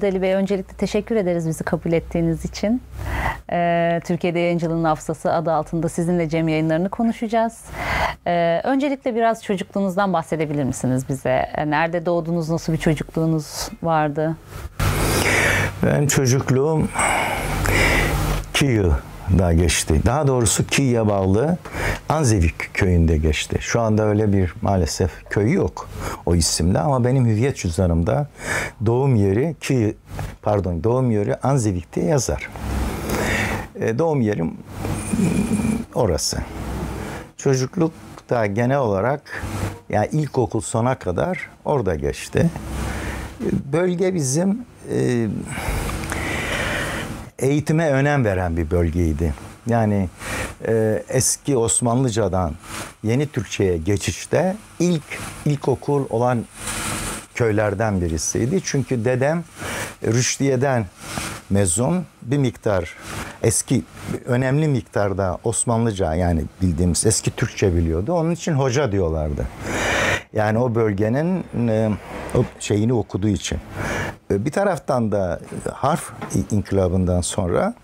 Mehmet Ali Bey öncelikle teşekkür ederiz bizi kabul ettiğiniz için. Ee, Türkiye'de Yayıncılığın Hafızası adı altında sizinle Cem yayınlarını konuşacağız. Ee, öncelikle biraz çocukluğunuzdan bahsedebilir misiniz bize? Ee, nerede doğdunuz, nasıl bir çocukluğunuz vardı? Ben çocukluğum Kiev'da geçti. Daha doğrusu Kiev'e bağlı Anzevik köyünde geçti. Şu anda öyle bir maalesef köy yok o isimde ama benim hüviyet cüzdanımda doğum yeri ki pardon doğum yeri Anzevik'te yazar. E, doğum yerim orası. Çocukluk da genel olarak yani ilkokul sona kadar orada geçti. Bölge bizim e, eğitime önem veren bir bölgeydi. Yani e, eski Osmanlıcadan yeni Türkçe'ye geçişte ilk ilkokul olan köylerden birisiydi. Çünkü dedem Rüşdiye'den mezun bir miktar eski önemli miktarda Osmanlıca yani bildiğimiz eski Türkçe biliyordu. Onun için hoca diyorlardı. Yani o bölgenin e, o şeyini okuduğu için. E, bir taraftan da harf inkılabından sonra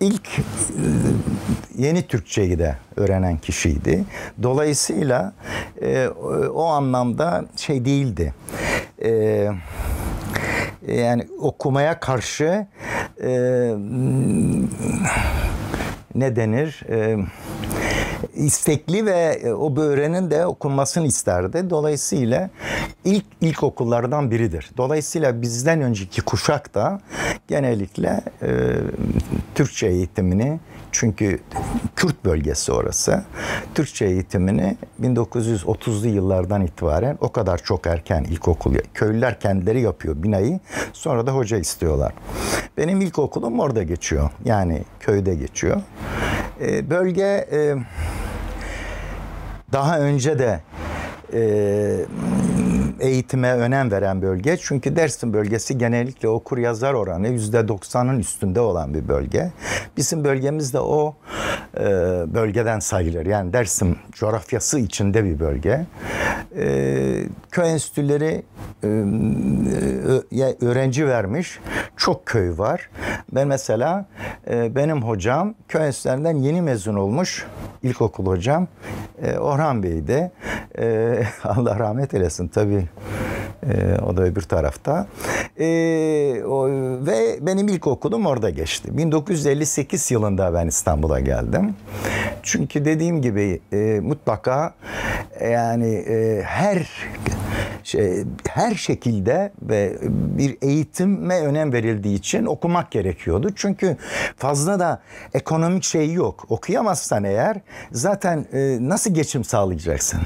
ilk e, yeni Türkçeyi de öğrenen kişiydi. Dolayısıyla o anlamda şey değildi. E, yani okumaya karşı e, ne denir? E, istekli ve o böğrenin de okunmasını isterdi. Dolayısıyla ilk ilkokullardan biridir. Dolayısıyla bizden önceki kuşak da genellikle e, Türkçe eğitimini çünkü Kürt bölgesi orası. Türkçe eğitimini 1930'lu yıllardan itibaren o kadar çok erken ilkokul köylüler kendileri yapıyor binayı. Sonra da hoca istiyorlar. Benim ilkokulum orada geçiyor. Yani köyde geçiyor. E, bölge e, daha önce de eğitime önem veren bölge. Çünkü Dersim bölgesi genellikle okur yazar oranı %90'ın üstünde olan bir bölge. Bizim bölgemiz de o e, bölgeden sayılır. Yani Dersim coğrafyası içinde bir bölge. E, köy enstitüleri e, öğrenci vermiş. Çok köy var. Ben mesela e, benim hocam köy enstitülerinden yeni mezun olmuş ilkokul hocam e, Orhan Bey'di. E, Allah rahmet eylesin tabii. E, o da öbür tarafta. E, o, ve benim ilkokulum orada geçti. 1958 yılında ben İstanbul'a geldim. Çünkü dediğim gibi e, mutlaka yani e, her şey, her şekilde ve bir eğitime önem verildiği için okumak gerekiyordu. Çünkü fazla da ekonomik şey yok. Okuyamazsan eğer zaten e, nasıl geçim sağlayacaksın?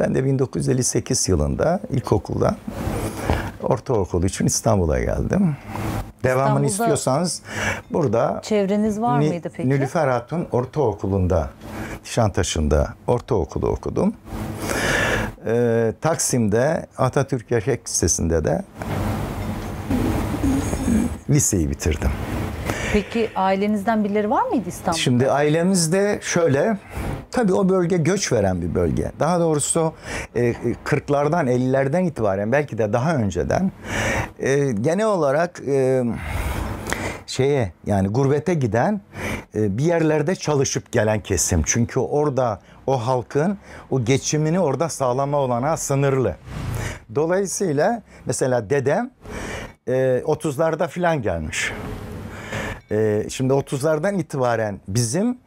Ben de 1958 yılında ilkokulda ortaokul için İstanbul'a geldim. Devamını istiyorsanız burada çevreniz var Ni, mıydı peki? Nilüfer Hatun Ortaokulu'nda Nişantaşı'nda ortaokulu okudum. Ee, Taksim'de Atatürk Yaşak Lisesi'nde de liseyi bitirdim. Peki ailenizden birileri var mıydı İstanbul'da? Şimdi ailemizde şöyle, tabii o bölge göç veren bir bölge. Daha doğrusu 40'lardan e, 50'lerden itibaren belki de daha önceden e, genel olarak e, şeye yani gurbete giden bir yerlerde çalışıp gelen kesim. Çünkü orada o halkın o geçimini orada sağlama olana sınırlı. Dolayısıyla mesela dedem 30'larda filan gelmiş. Ee, şimdi 30'lardan itibaren bizim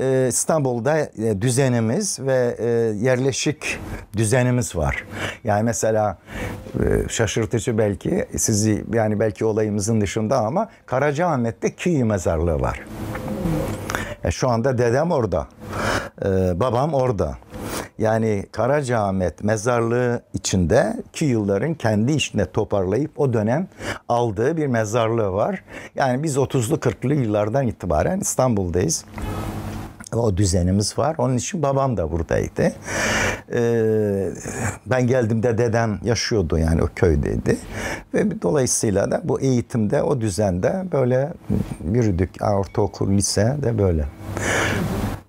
e, İstanbul'da e, düzenimiz ve e, yerleşik düzenimiz var. Yani mesela şaşırtıcı belki sizi yani belki olayımızın dışında ama Karacaahmet'te Kiyi mezarlığı var. şu anda dedem orada. babam orada. Yani Karacaahmet mezarlığı içinde ki yılların kendi içinde toparlayıp o dönem aldığı bir mezarlığı var. Yani biz 30'lu 40'lı yıllardan itibaren İstanbul'dayız o düzenimiz var. Onun için babam da buradaydı. Ee, ben geldiğimde dedem yaşıyordu yani o köydeydi. Ve dolayısıyla da bu eğitimde o düzende böyle yürüdük. Ortaokul, lise de böyle.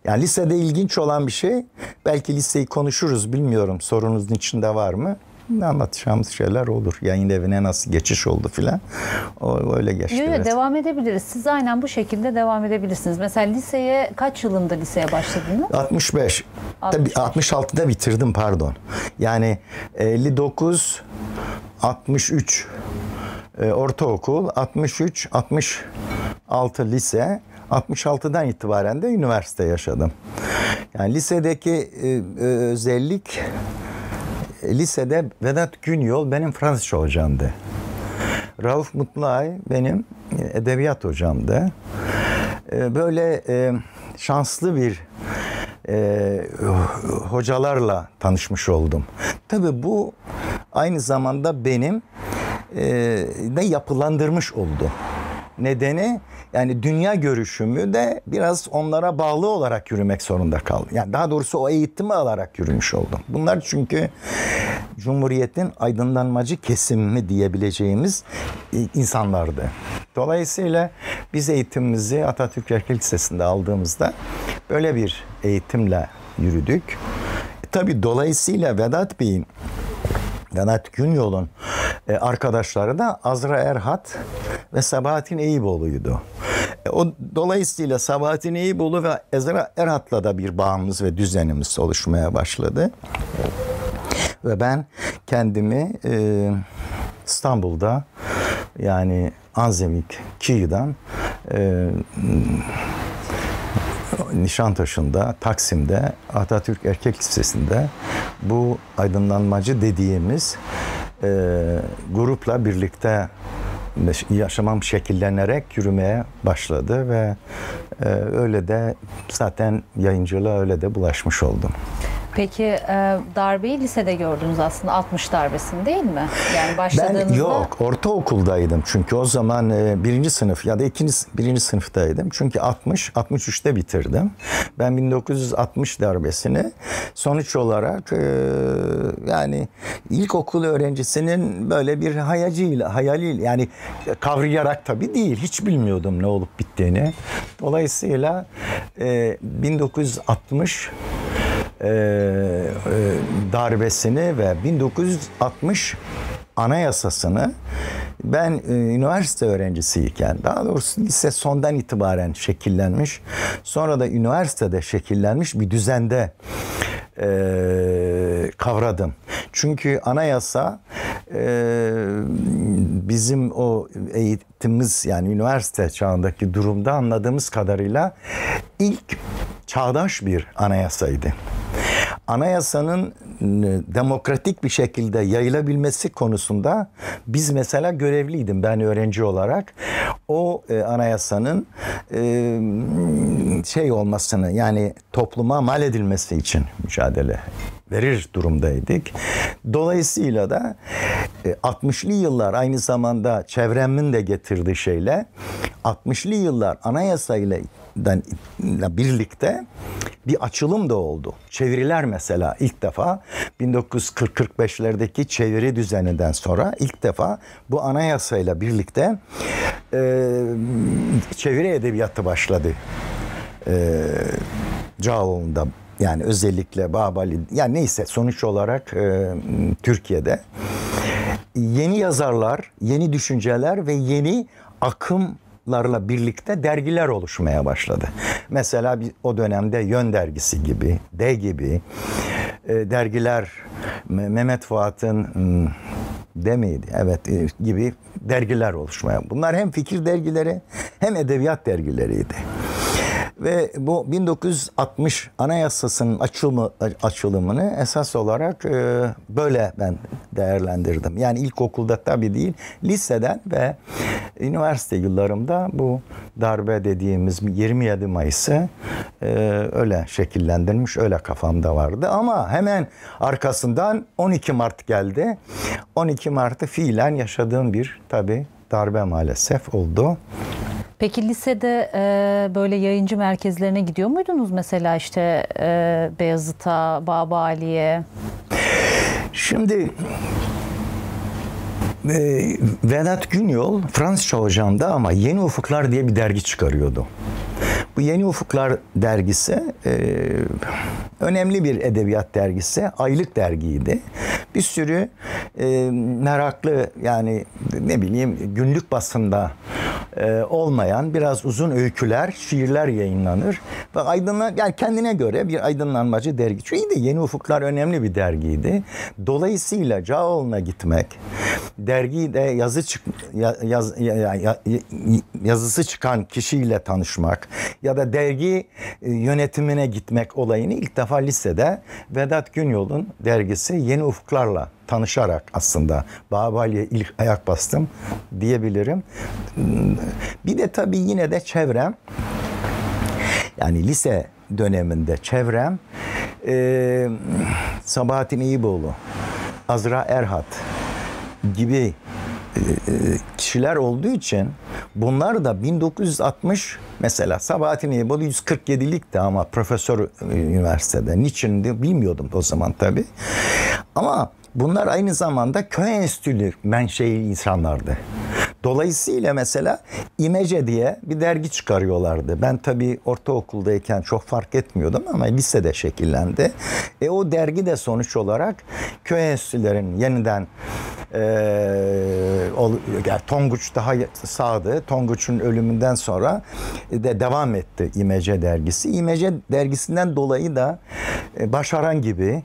Yani lisede ilginç olan bir şey, belki liseyi konuşuruz bilmiyorum sorunuzun içinde var mı? anlatacağımız şeyler olur. Yayın evine nasıl geçiş oldu filan. O öyle geçti. Yok evet. devam edebiliriz. Siz aynen bu şekilde devam edebilirsiniz. Mesela liseye kaç yılında liseye başladınız? 65. Tabii 65. 66'da bitirdim pardon. Yani 59 63 e, ortaokul, 63 66 lise, 66'dan itibaren de üniversite yaşadım. Yani lisedeki e, e, özellik lisede Vedat Günyol benim Fransızca hocamdı. Rauf Mutluay benim e, edebiyat hocamdı. E, Böyle şanslı bir hocalarla tanışmış oldum. Tabii bu aynı zamanda benim de yapılandırmış oldu. Nedeni yani dünya görüşümü de biraz onlara bağlı olarak yürümek zorunda kaldım. Yani daha doğrusu o eğitimi alarak yürümüş oldum. Bunlar çünkü Cumhuriyet'in aydınlanmacı kesimi diyebileceğimiz e, insanlardı. Dolayısıyla biz eğitimimizi Atatürk Erkek Lisesi'nde aldığımızda böyle bir eğitimle yürüdük. E, tabii dolayısıyla Vedat Bey'in Vedat Günyol'un e, arkadaşları da Azra Erhat ve Sabahattin Eyüboğlu'ydu. E, O dolayısıyla Sabahattin Eyüboğlu ve Ezra Erhat'la da bir bağımız ve düzenimiz oluşmaya başladı. Ve ben kendimi e, İstanbul'da yani Anzemik Ki'den e, Nişantaşı'nda, Taksim'de, Atatürk Erkek Lisesi'nde bu aydınlanmacı dediğimiz e, grupla birlikte yaşamam şekillenerek yürümeye başladı ve e, öyle de zaten yayıncılığa öyle de bulaşmış oldum. Peki e, darbeyi lisede gördünüz aslında 60 darbesini değil mi? Yani başladığınızda Ben yok ortaokuldaydım çünkü o zaman e, birinci sınıf ya da ikinci birinci sınıftaydım. Çünkü 60 63'te bitirdim. Ben 1960 darbesini sonuç olarak e, yani ilkokul öğrencisinin böyle bir hayacıyla hayaliyle yani kavrayarak tabii değil hiç bilmiyordum ne olup bittiğini. Dolayısıyla e, 1960 e, e, darbesini ve 1960 anayasasını ben e, üniversite öğrencisiyken daha doğrusu lise sondan itibaren şekillenmiş sonra da üniversitede şekillenmiş bir düzende e, kavradım. Çünkü anayasa e, bizim o eğitimimiz yani üniversite çağındaki durumda anladığımız kadarıyla ilk çağdaş bir anayasaydı. Anayasanın e, demokratik bir şekilde yayılabilmesi konusunda biz mesela görevliydim ben öğrenci olarak. O e, anayasanın e, şey olmasını yani topluma mal edilmesi için mücadele verir durumdaydık. Dolayısıyla da e, 60'lı yıllar aynı zamanda çevremin de getirdiği şeyle 60'lı yıllar anayasayla birlikte bir açılım da oldu. Çeviriler mesela ilk defa 1940-45'lerdeki çeviri düzeninden sonra ilk defa bu anayasayla birlikte e, çeviri edebiyatı başladı. E, Cağaloğlu'nda yani özellikle Babali yani neyse sonuç olarak e, Türkiye'de yeni yazarlar, yeni düşünceler ve yeni akımlarla birlikte dergiler oluşmaya başladı. Mesela o dönemde Yön dergisi gibi, D gibi e, dergiler Me- Mehmet Fuat'ın hmm, D miydi? Evet e, gibi dergiler oluşmaya. Bunlar hem fikir dergileri hem edebiyat dergileriydi. Ve bu 1960 Anayasası'nın açılımı, açılımını esas olarak e, böyle ben değerlendirdim. Yani ilkokulda tabii değil, liseden ve üniversite yıllarımda bu darbe dediğimiz 27 Mayıs'ı e, öyle şekillendirmiş, öyle kafamda vardı. Ama hemen arkasından 12 Mart geldi. 12 Mart'ı fiilen yaşadığım bir tabii darbe maalesef oldu. Peki lisede e, böyle yayıncı merkezlerine gidiyor muydunuz mesela işte e, Beyazıt'a, Baba Ali'ye? Şimdi e, Vedat Günyol Fransızca hocamda ama Yeni Ufuklar diye bir dergi çıkarıyordu. Bu Yeni Ufuklar dergisi e, önemli bir edebiyat dergisi. Aylık dergiydi. Bir sürü e, meraklı yani ne bileyim günlük basında e, olmayan biraz uzun öyküler, şiirler yayınlanır. Ve aydınlan yani kendine göre bir aydınlanmacı dergi. Çünkü Yeni Ufuklar önemli bir dergiydi. Dolayısıyla Cağoğlu'na gitmek, dergide yazı çık, yaz, yaz, yazısı çıkan kişiyle tanışmak ya da dergi e, yönetimine gitmek olayını ilk defa lisede Vedat Günyol'un dergisi Yeni Ufuklarla tanışarak aslında Babali'ye ilk ayak bastım diyebilirim. Bir de tabii yine de çevrem yani lise döneminde çevrem e, Sabahattin İyiboğlu, Azra Erhat gibi kişiler olduğu için bunlar da 1960 mesela Sabahattin İyiboğlu 147'likti ama profesör üniversitede. Niçin bilmiyordum o zaman tabii. Ama Bunlar aynı zamanda köy enstitülü menşei insanlardı. Dolayısıyla mesela İmece diye bir dergi çıkarıyorlardı. Ben tabii ortaokuldayken çok fark etmiyordum ama lisede şekillendi. E o dergi de sonuç olarak köy enstitülerin yeniden e, yani Tonguç daha sağdı. Tonguç'un ölümünden sonra de devam etti İmece dergisi. İmece dergisinden dolayı da e, Başaran gibi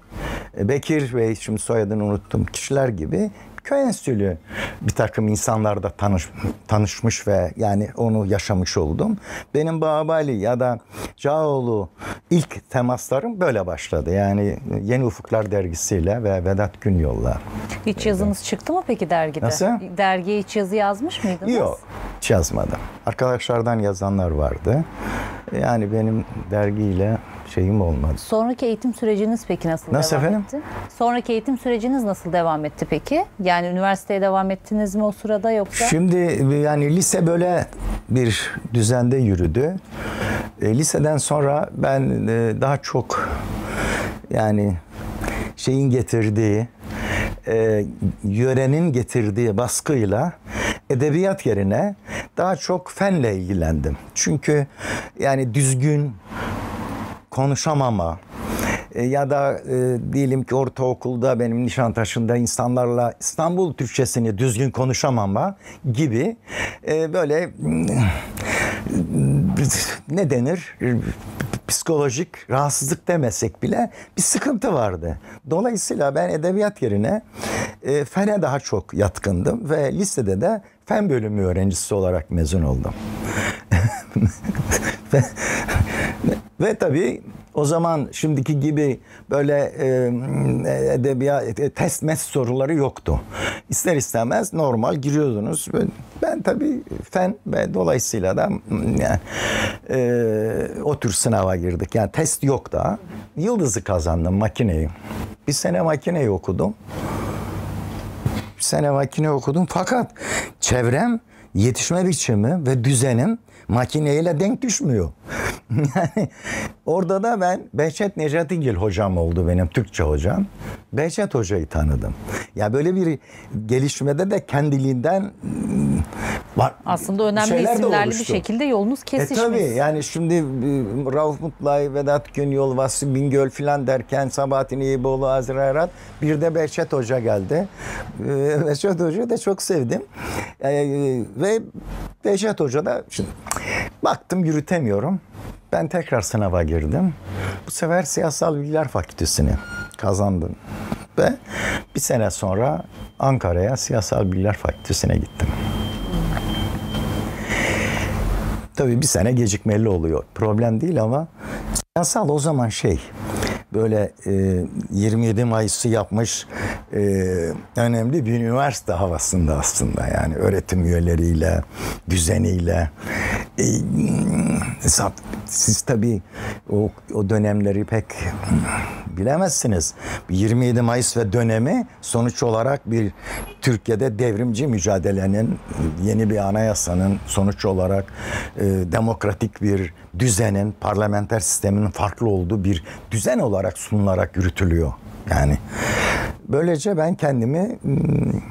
e, Bekir Bey şimdi soyadını unuttum kişiler gibi köy enstitülü bir takım insanlarda tanış, tanışmış ve yani onu yaşamış oldum. Benim Babali ya da Cağoğlu ilk temaslarım böyle başladı. Yani Yeni Ufuklar dergisiyle ve Vedat Günyol'la. Hiç yazınız çıktı mı peki dergide? Nasıl? Dergiye hiç yazı yazmış mıydınız? Yok, hiç yazmadım. Arkadaşlardan yazanlar vardı. Yani benim dergiyle şeyim olmadı. Sonraki eğitim süreciniz peki nasıl, nasıl devam efendim? etti? Sonraki eğitim süreciniz nasıl devam etti peki? Yani üniversiteye devam ettiniz mi o sırada yoksa? Şimdi yani lise böyle bir düzende yürüdü. E, liseden sonra ben e, daha çok yani şeyin getirdiği e, yörenin getirdiği baskıyla edebiyat yerine daha çok fenle ilgilendim. Çünkü yani düzgün konuşamama e, ya da e, diyelim ki ortaokulda benim Nişantaşı'nda insanlarla İstanbul Türkçesini düzgün konuşamama gibi e, böyle ne denir psikolojik rahatsızlık demesek bile bir sıkıntı vardı. Dolayısıyla ben edebiyat yerine e, fene daha çok yatkındım ve lisede de fen bölümü öğrencisi olarak mezun oldum. ve, tabii o zaman şimdiki gibi böyle e, edebiyat e, test mes soruları yoktu. İster istemez normal giriyordunuz. Ben tabii fen ve dolayısıyla da yani, e, o tür sınava girdik. Yani test yok da. Yıldız'ı kazandım makineyi. Bir sene makineyi okudum. Bir sene makine okudum fakat çevrem yetişme biçimi ve düzenim makineyle denk düşmüyor. yani orada da ben Behçet Necatigil hocam oldu benim Türkçe hocam. Behçet hocayı tanıdım. Ya böyle bir gelişmede de kendiliğinden var. Aslında önemli isimlerle bir şekilde yolunuz kesişmiş. E tabii yani şimdi e, Rauf Mutlay, Vedat Günyol, Vasfi Bingöl filan derken Sabahattin İyiboğlu, Azra Erat bir de Behçet Hoca geldi. E, Behçet Hoca'yı da çok sevdim. E, ve Behçet Hoca da şimdi baktım yürütemiyorum. Ben tekrar sınava girdim. Bu sefer Siyasal Bilgiler Fakültesini kazandım. Ve bir sene sonra Ankara'ya Siyasal Bilgiler Fakültesine gittim. Tabii bir sene gecikmeli oluyor. Problem değil ama siyasal o zaman şey böyle e, 27 Mayıs'ı yapmış e, önemli bir üniversite havasında aslında yani öğretim üyeleriyle, düzeniyle. E, siz tabii o, o dönemleri pek bilemezsiniz. 27 Mayıs ve dönemi sonuç olarak bir Türkiye'de devrimci mücadelenin yeni bir anayasanın sonuç olarak e, demokratik bir düzenin, parlamenter sistemin farklı olduğu bir düzen olarak sunularak yürütülüyor. Yani böylece ben kendimi m,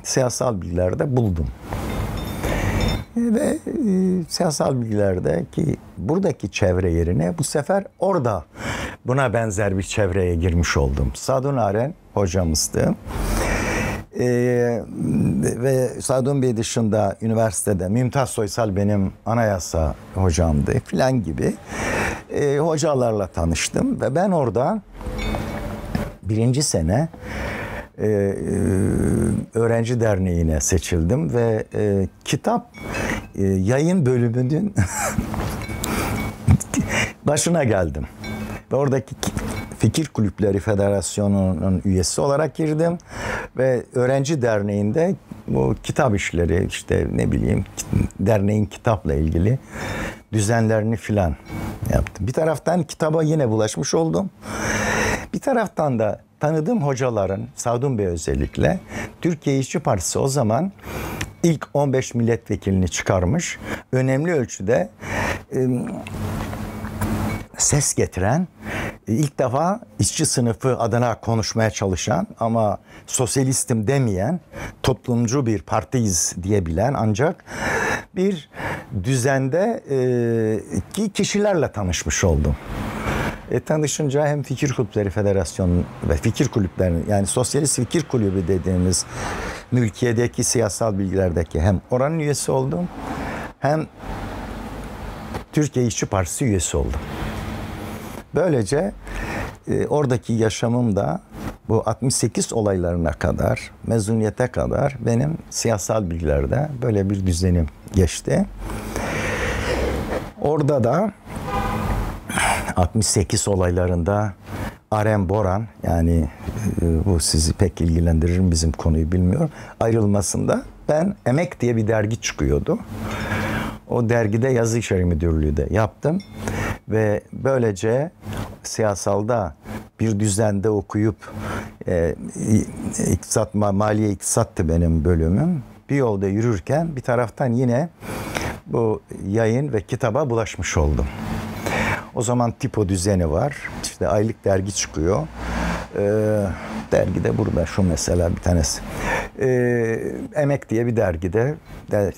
siyasal bilgilerde buldum. Ve e, siyasal bilgilerde ki buradaki çevre yerine bu sefer orada buna benzer bir çevreye girmiş oldum. Sadun Aren hocamızdı. Ee, ve Sadun Bey dışında üniversitede Mümtaz Soysal benim anayasa hocamdı filan gibi e, hocalarla tanıştım ve ben orada birinci sene e, e, öğrenci derneğine seçildim ve e, kitap e, yayın bölümünün başına geldim. Ve oradaki Fikir Kulüpleri Federasyonu'nun üyesi olarak girdim ve öğrenci derneğinde bu kitap işleri işte ne bileyim derneğin kitapla ilgili düzenlerini filan yaptım. Bir taraftan kitaba yine bulaşmış oldum. Bir taraftan da tanıdığım hocaların, Sadun Bey özellikle, Türkiye İşçi Partisi o zaman ilk 15 milletvekilini çıkarmış. Önemli ölçüde ses getiren, ilk defa işçi sınıfı adına konuşmaya çalışan ama sosyalistim demeyen, toplumcu bir partiyiz diyebilen ancak bir düzende e, ki kişilerle tanışmış oldum. E, tanışınca hem Fikir Kulüpleri Federasyonu ve Fikir Kulüplerinin yani Sosyalist Fikir Kulübü dediğimiz mülkiyedeki siyasal bilgilerdeki hem oranın üyesi oldum hem Türkiye İşçi Partisi üyesi oldum. Böylece e, oradaki yaşamım da bu 68 olaylarına kadar, mezuniyete kadar benim siyasal bilgilerde böyle bir düzenim geçti. Orada da 68 olaylarında Arem Boran yani e, bu sizi pek ilgilendirir mi bizim konuyu bilmiyorum. Ayrılmasında ben Emek diye bir dergi çıkıyordu. O dergide yazı işleri müdürlüğü de yaptım. Ve böylece siyasalda bir düzende okuyup e, iktisat, maliye iktisattı benim bölümüm. Bir yolda yürürken bir taraftan yine bu yayın ve kitaba bulaşmış oldum. O zaman tipo düzeni var. İşte aylık dergi çıkıyor. Ee, dergi de burada şu mesela bir tanesi. Ee, Emek diye bir dergide der,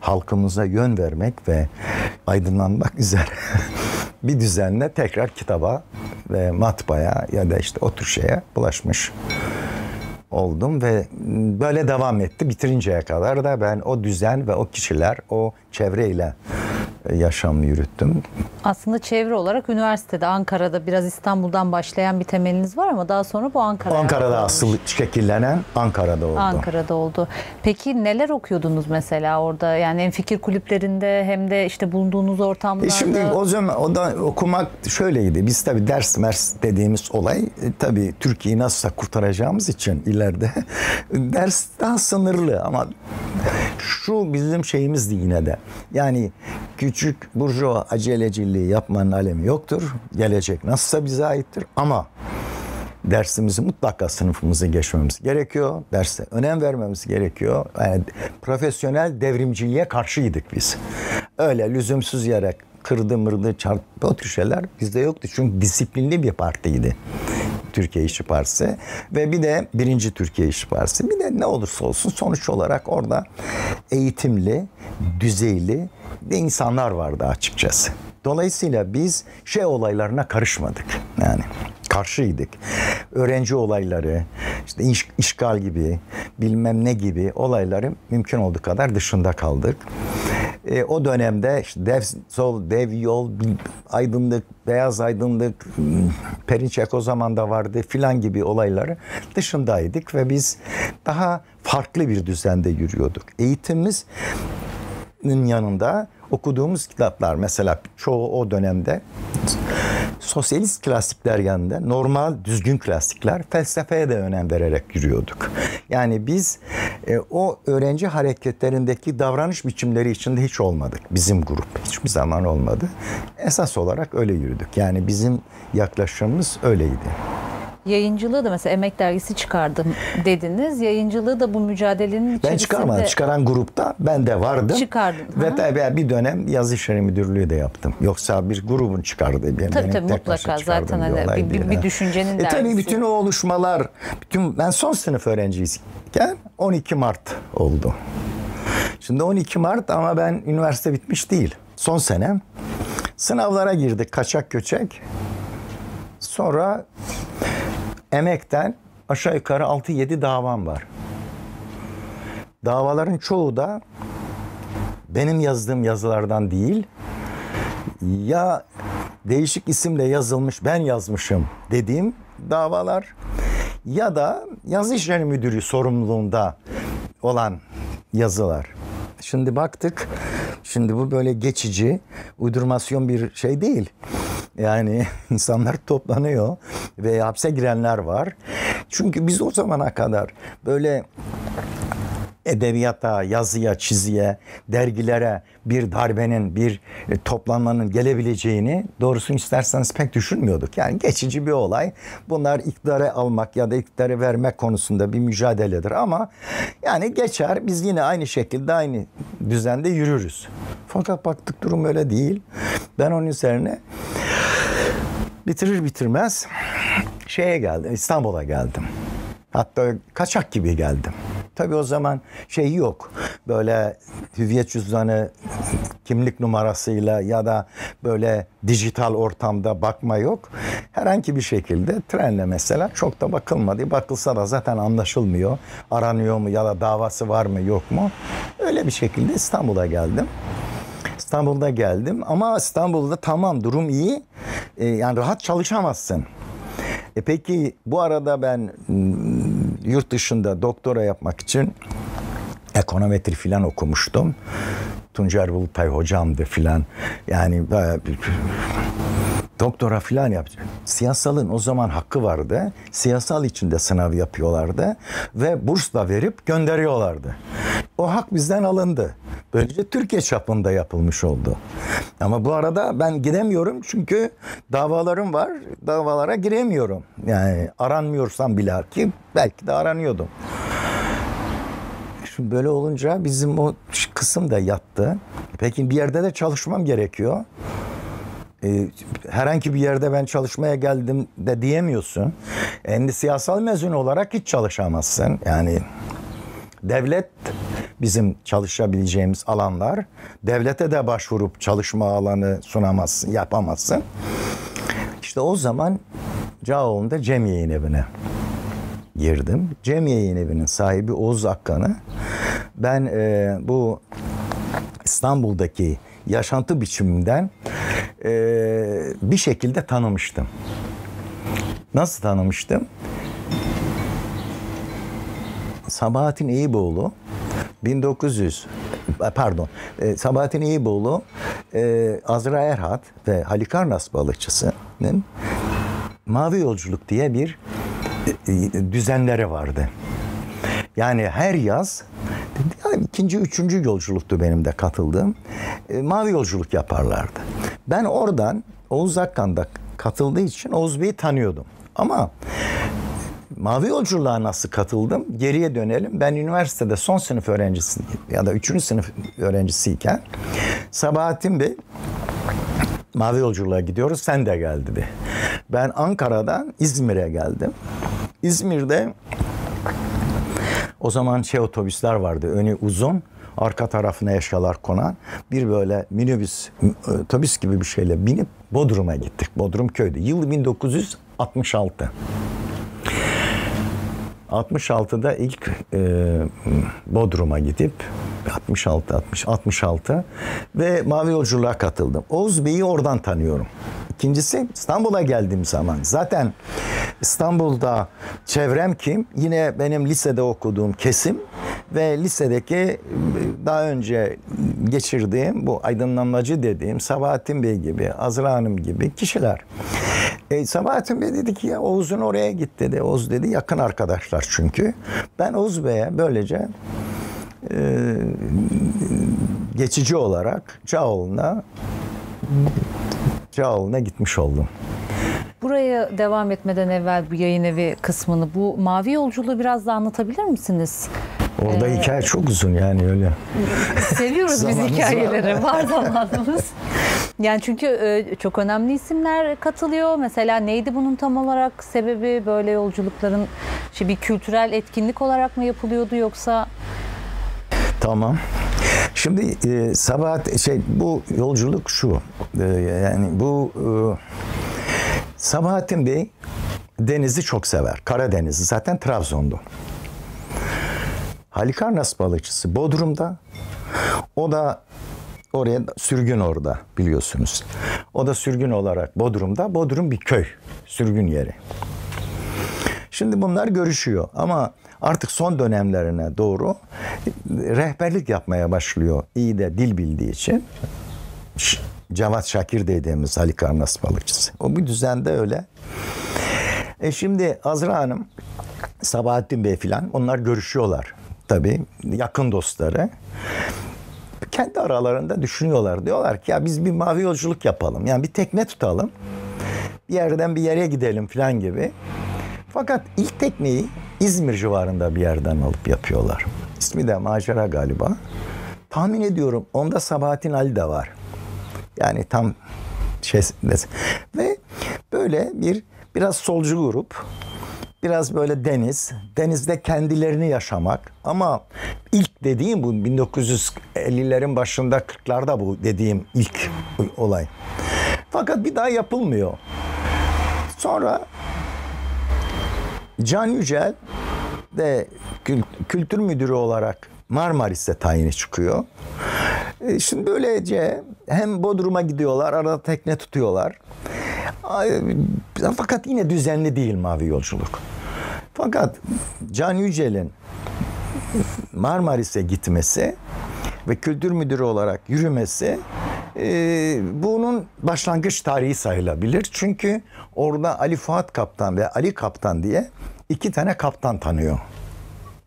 halkımıza yön vermek ve aydınlanmak üzere bir düzenle tekrar kitaba ve matbaaya ya da işte o şeye bulaşmış oldum ve böyle devam etti. Bitirinceye kadar da ben o düzen ve o kişiler, o çevreyle yaşamını yürüttüm. Aslında çevre olarak üniversitede Ankara'da biraz İstanbul'dan başlayan bir temeliniz var ama daha sonra bu Ankara'da Ankara'da olmuş. asıl şekillenen Ankara'da oldu. Ankara'da oldu. Peki neler okuyordunuz mesela orada? Yani hem fikir kulüplerinde hem de işte bulunduğunuz ortamlarda. E şimdi o zaman o da okumak şöyleydi. Biz tabii ders mers dediğimiz olay e, tabii Türkiye'yi nasılsa kurtaracağımız için ileride ders daha sınırlı ama şu bizim şeyimizdi yine de. Yani küçük burjuva aceleciliği yapmanın alemi yoktur. Gelecek nasılsa bize aittir ama dersimizi mutlaka sınıfımızı geçmemiz gerekiyor. Derse önem vermemiz gerekiyor. Yani profesyonel devrimciliğe karşıydık biz. Öyle lüzumsuz yere kırdı mırdı çarptı o tür şeyler bizde yoktu. Çünkü disiplinli bir partiydi. Türkiye İşçi Partisi ve bir de birinci Türkiye İşçi Partisi. Bir de ne olursa olsun sonuç olarak orada eğitimli, düzeyli insanlar vardı açıkçası. Dolayısıyla biz şey olaylarına karışmadık. Yani karşıydık. Öğrenci olayları, işte iş, işgal gibi, bilmem ne gibi olayları mümkün olduğu kadar dışında kaldık. E, o dönemde işte dev sol, dev yol, aydınlık, beyaz aydınlık, Perinçek o zaman da vardı filan gibi olayları dışındaydık ve biz daha farklı bir düzende yürüyorduk. Eğitimimiz yanında okuduğumuz kitaplar mesela çoğu o dönemde sosyalist klasikler yanında normal düzgün klasikler felsefeye de önem vererek yürüyorduk. Yani biz e, o öğrenci hareketlerindeki davranış biçimleri içinde hiç olmadık. Bizim grup hiçbir zaman olmadı. Esas olarak öyle yürüdük. Yani bizim yaklaşımımız öyleydi. Yayıncılığı da mesela Emek Dergisi çıkardım dediniz. Yayıncılığı da bu mücadelenin içerisinde... Ben çıkarmadım. Çıkaran grupta ben de vardım. Çıkardın. Ve tabii bir dönem yazı işleri müdürlüğü de yaptım. Yoksa bir grubun çıkardığı bir Tabii tabii mutlaka zaten hani bir, bir, bir düşüncenin e, Tabii bütün o oluşmalar, bütün ben son sınıf öğrencisiyken 12 Mart oldu. Şimdi 12 Mart ama ben üniversite bitmiş değil. Son senem. Sınavlara girdik kaçak göçek. Sonra emekten aşağı yukarı 6-7 davam var. Davaların çoğu da benim yazdığım yazılardan değil ya değişik isimle yazılmış ben yazmışım dediğim davalar ya da yazı işleri müdürü sorumluluğunda olan yazılar. Şimdi baktık şimdi bu böyle geçici uydurmasyon bir şey değil. Yani insanlar toplanıyor ve hapse girenler var. Çünkü biz o zamana kadar böyle edebiyata, yazıya, çiziye, dergilere bir darbenin, bir e, toplanmanın gelebileceğini doğrusunu isterseniz pek düşünmüyorduk. Yani geçici bir olay. Bunlar iktidarı almak ya da iktidarı vermek konusunda bir mücadeledir ama yani geçer. Biz yine aynı şekilde aynı düzende yürürüz. Fakat baktık durum öyle değil. Ben onun üzerine bitirir bitirmez şeye geldim, İstanbul'a geldim. Hatta kaçak gibi geldim. Tabii o zaman şey yok. Böyle hüviyet cüzdanı kimlik numarasıyla ya da böyle dijital ortamda bakma yok. Herhangi bir şekilde trenle mesela çok da bakılmadı. Bakılsa da zaten anlaşılmıyor. Aranıyor mu ya da davası var mı yok mu? Öyle bir şekilde İstanbul'a geldim. İstanbul'da geldim ama İstanbul'da tamam durum iyi. Ee, yani rahat çalışamazsın. E peki bu arada ben yurt dışında doktora yapmak için ekonometri filan okumuştum. Tuncer Bulutay hocamdı filan. Yani doktora filan yaptı. Siyasalın o zaman hakkı vardı. Siyasal içinde sınav yapıyorlardı ve burs da verip gönderiyorlardı. O hak bizden alındı. Böylece Türkiye çapında yapılmış oldu. Ama bu arada ben gidemiyorum çünkü davalarım var. Davalara giremiyorum. Yani aranmıyorsam bile ki belki de aranıyordum. Şimdi böyle olunca bizim o kısım da yattı. Peki bir yerde de çalışmam gerekiyor. Ee, herhangi bir yerde ben çalışmaya geldim de diyemiyorsun. Hem siyasal mezun olarak hiç çalışamazsın. Yani devlet bizim çalışabileceğimiz alanlar. Devlete de başvurup çalışma alanı sunamazsın, yapamazsın. İşte o zaman Cağoğlu'nda Cem Yayın Evi'ne girdim. Cem Yayın Evi'nin sahibi Oğuz Akkan'ı ben e, bu İstanbul'daki yaşantı biçiminden e, bir şekilde tanımıştım. Nasıl tanımıştım? Sabahattin Eyüboğlu 1900 pardon e, Sabahattin İyiboğlu e, Azra Erhat ve Halikarnas balıkçısının Mavi Yolculuk diye bir e, düzenleri vardı. Yani her yaz yani ikinci, üçüncü yolculuktu benim de katıldığım. Mavi yolculuk yaparlardı. Ben oradan Oğuz Akkan'da katıldığı için Oğuz Bey'i tanıyordum. Ama Mavi Yolculuğa nasıl katıldım? Geriye dönelim. Ben üniversitede son sınıf öğrencisi ya da üçüncü sınıf öğrencisiyken Sabahattin Bey Mavi Yolculuğa gidiyoruz sen de gel dedi. Ben Ankara'dan İzmir'e geldim. İzmir'de o zaman şey otobüsler vardı. Önü uzun, arka tarafına eşyalar konan bir böyle minibüs, otobüs gibi bir şeyle binip Bodrum'a gittik. Bodrum köyde. Yıl 1966. 66'da ilk e, Bodrum'a gidip 66 60 66 ve Mavi Yolculuğa katıldım. Oğuz Bey'i oradan tanıyorum. İkincisi İstanbul'a geldiğim zaman zaten İstanbul'da çevrem kim? Yine benim lisede okuduğum kesim ve lisedeki daha önce geçirdiğim bu aydınlanmacı dediğim Sabahattin Bey gibi, Azra Hanım gibi kişiler. E, Sabahattin Bey dedi ki ya Oğuz'un oraya git dedi. Oğuz dedi yakın arkadaşlar çünkü. Ben Oğuz Bey'e böylece e, geçici olarak Çağoğlu'na Çağoğlu'na gitmiş oldum. Buraya devam etmeden evvel bu yayın evi kısmını, bu mavi yolculuğu biraz da anlatabilir misiniz? Orada ee, hikaye çok uzun yani öyle. Seviyoruz biz hikayeleri. Var zamanımız. Yani çünkü e, çok önemli isimler katılıyor. Mesela neydi bunun tam olarak sebebi? Böyle yolculukların işte bir kültürel etkinlik olarak mı yapılıyordu yoksa? Tamam. Şimdi e, Sabahat şey bu yolculuk şu. E, yani bu e, Sabahattin Bey denizi çok sever. Karadeniz'i zaten Trabzon'du. Halikarnas balıkçısı Bodrum'da. O da oraya sürgün orada biliyorsunuz. O da sürgün olarak Bodrum'da. Bodrum bir köy. Sürgün yeri. Şimdi bunlar görüşüyor ama artık son dönemlerine doğru rehberlik yapmaya başlıyor. İyi de dil bildiği için. Cevat Şakir dediğimiz Ali Karnas balıkçısı. O bir düzende öyle. E şimdi Azra Hanım, Sabahattin Bey filan onlar görüşüyorlar. Tabii yakın dostları. Kendi aralarında düşünüyorlar. Diyorlar ki ya biz bir mavi yolculuk yapalım. Yani bir tekne tutalım. Bir yerden bir yere gidelim filan gibi. Fakat ilk tekneyi İzmir civarında bir yerden alıp yapıyorlar. İsmi de Macera galiba. Tahmin ediyorum onda Sabahattin Ali de var. Yani tam şey ve böyle bir biraz solcu grup biraz böyle deniz, denizde kendilerini yaşamak ama ilk dediğim bu 1950'lerin başında 40'larda bu dediğim ilk olay. Fakat bir daha yapılmıyor. Sonra Can Yücel de kültür müdürü olarak Marmaris'te tayini çıkıyor. E, şimdi böylece hem Bodrum'a gidiyorlar, arada tekne tutuyorlar. Fakat yine düzenli değil mavi yolculuk. Fakat Can Yücel'in Marmaris'e gitmesi ve kültür müdürü olarak yürümesi e, bunun başlangıç tarihi sayılabilir. Çünkü orada Ali Fuat Kaptan ve Ali Kaptan diye iki tane kaptan tanıyor.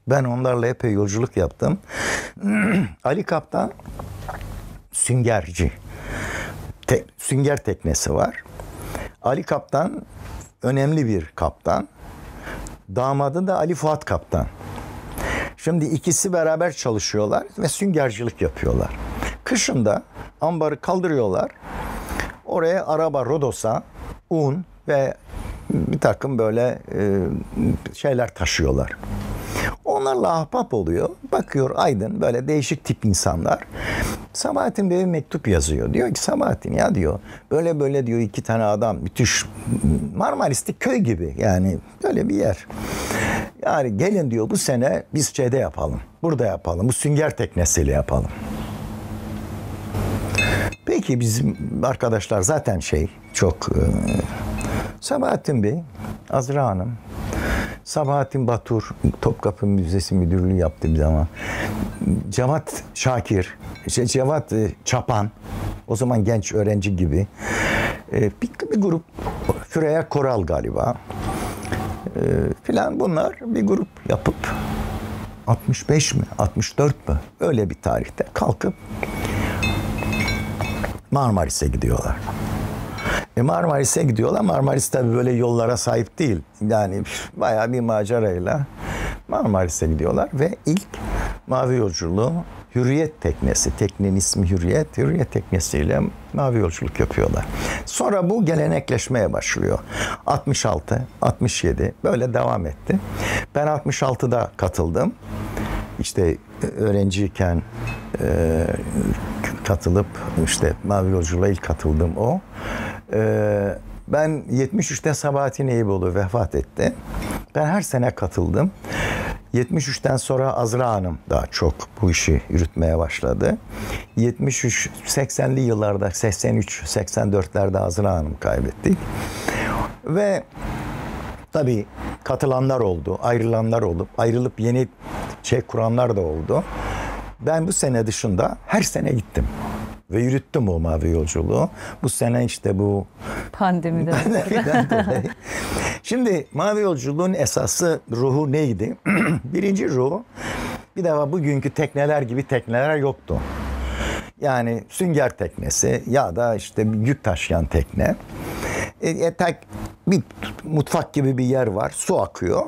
Ben onlarla epey yolculuk yaptım. Ali Kaptan süngerci. Te, sünger teknesi var. Ali Kaptan önemli bir kaptan. Damadı da Ali Fuat Kaptan. Şimdi ikisi beraber çalışıyorlar ve süngercilik yapıyorlar. Kışında ambarı kaldırıyorlar. Oraya araba Rodos'a un ve bir takım böyle e, şeyler taşıyorlar. Onlarla ahbap oluyor. Bakıyor Aydın böyle değişik tip insanlar. Sabahattin Bey'e mektup yazıyor. Diyor ki Sabahattin ya diyor böyle böyle diyor iki tane adam müthiş Marmaris'te köy gibi yani böyle bir yer. Yani gelin diyor bu sene biz şeyde yapalım. Burada yapalım. Bu sünger teknesiyle yapalım. Peki bizim arkadaşlar zaten şey çok e, Sabahattin Bey, Azra Hanım, Sabahattin Batur, Topkapı Müzesi Müdürlüğü yaptı bir zaman. Cevat Şakir, şey, Cevat e, Çapan, o zaman genç öğrenci gibi. E, bir, bir grup, Füreya Koral galiba. E, filan bunlar bir grup yapıp 65 mi, 64 mü öyle bir tarihte kalkıp Marmaris'e gidiyorlar. E Marmaris'e gidiyorlar. Marmaris tabi böyle yollara sahip değil. Yani bayağı bir macerayla Marmaris'e gidiyorlar ve ilk mavi yolculuğu Hürriyet teknesi, teknenin ismi Hürriyet, Hürriyet teknesiyle mavi yolculuk yapıyorlar. Sonra bu gelenekleşmeye başlıyor. 66, 67 böyle devam etti. Ben 66'da katıldım. İşte öğrenciyken e, katılıp işte mavi yolculuğa ilk katıldım o. Ee, ben 73'te Sabahattin Eyüboğlu vefat etti. Ben her sene katıldım. 73'ten sonra Azra Hanım da çok bu işi yürütmeye başladı. 73 80'li yıllarda 83 84'lerde Azra Hanım kaybettik. Ve tabii katılanlar oldu, ayrılanlar oldu. Ayrılıp yeni şey kuranlar da oldu. Ben bu sene dışında her sene gittim ve yürüttüm o mavi yolculuğu. Bu sene işte bu pandemiden, pandemiden dolayı. Şimdi mavi yolculuğun esası ruhu neydi? Birinci ruhu bir defa bugünkü tekneler gibi tekneler yoktu. Yani sünger teknesi ya da işte yük taşıyan tekne. E, e, tek, bir mutfak gibi bir yer var. Su akıyor.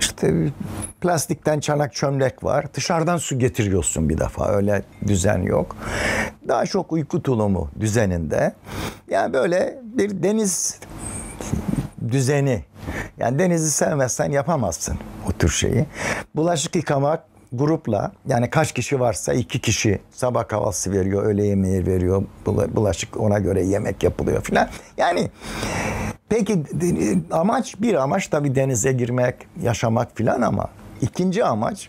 İşte plastikten çanak çömlek var. Dışarıdan su getiriyorsun bir defa. Öyle düzen yok. Daha çok uyku tulumu düzeninde. Yani böyle bir deniz düzeni. Yani denizi sevmezsen yapamazsın o tür şeyi. Bulaşık yıkamak grupla yani kaç kişi varsa iki kişi sabah kahvaltısı veriyor, öğle yemeği veriyor, bulaşık ona göre yemek yapılıyor filan. Yani peki amaç bir amaç tabii denize girmek, yaşamak filan ama ikinci amaç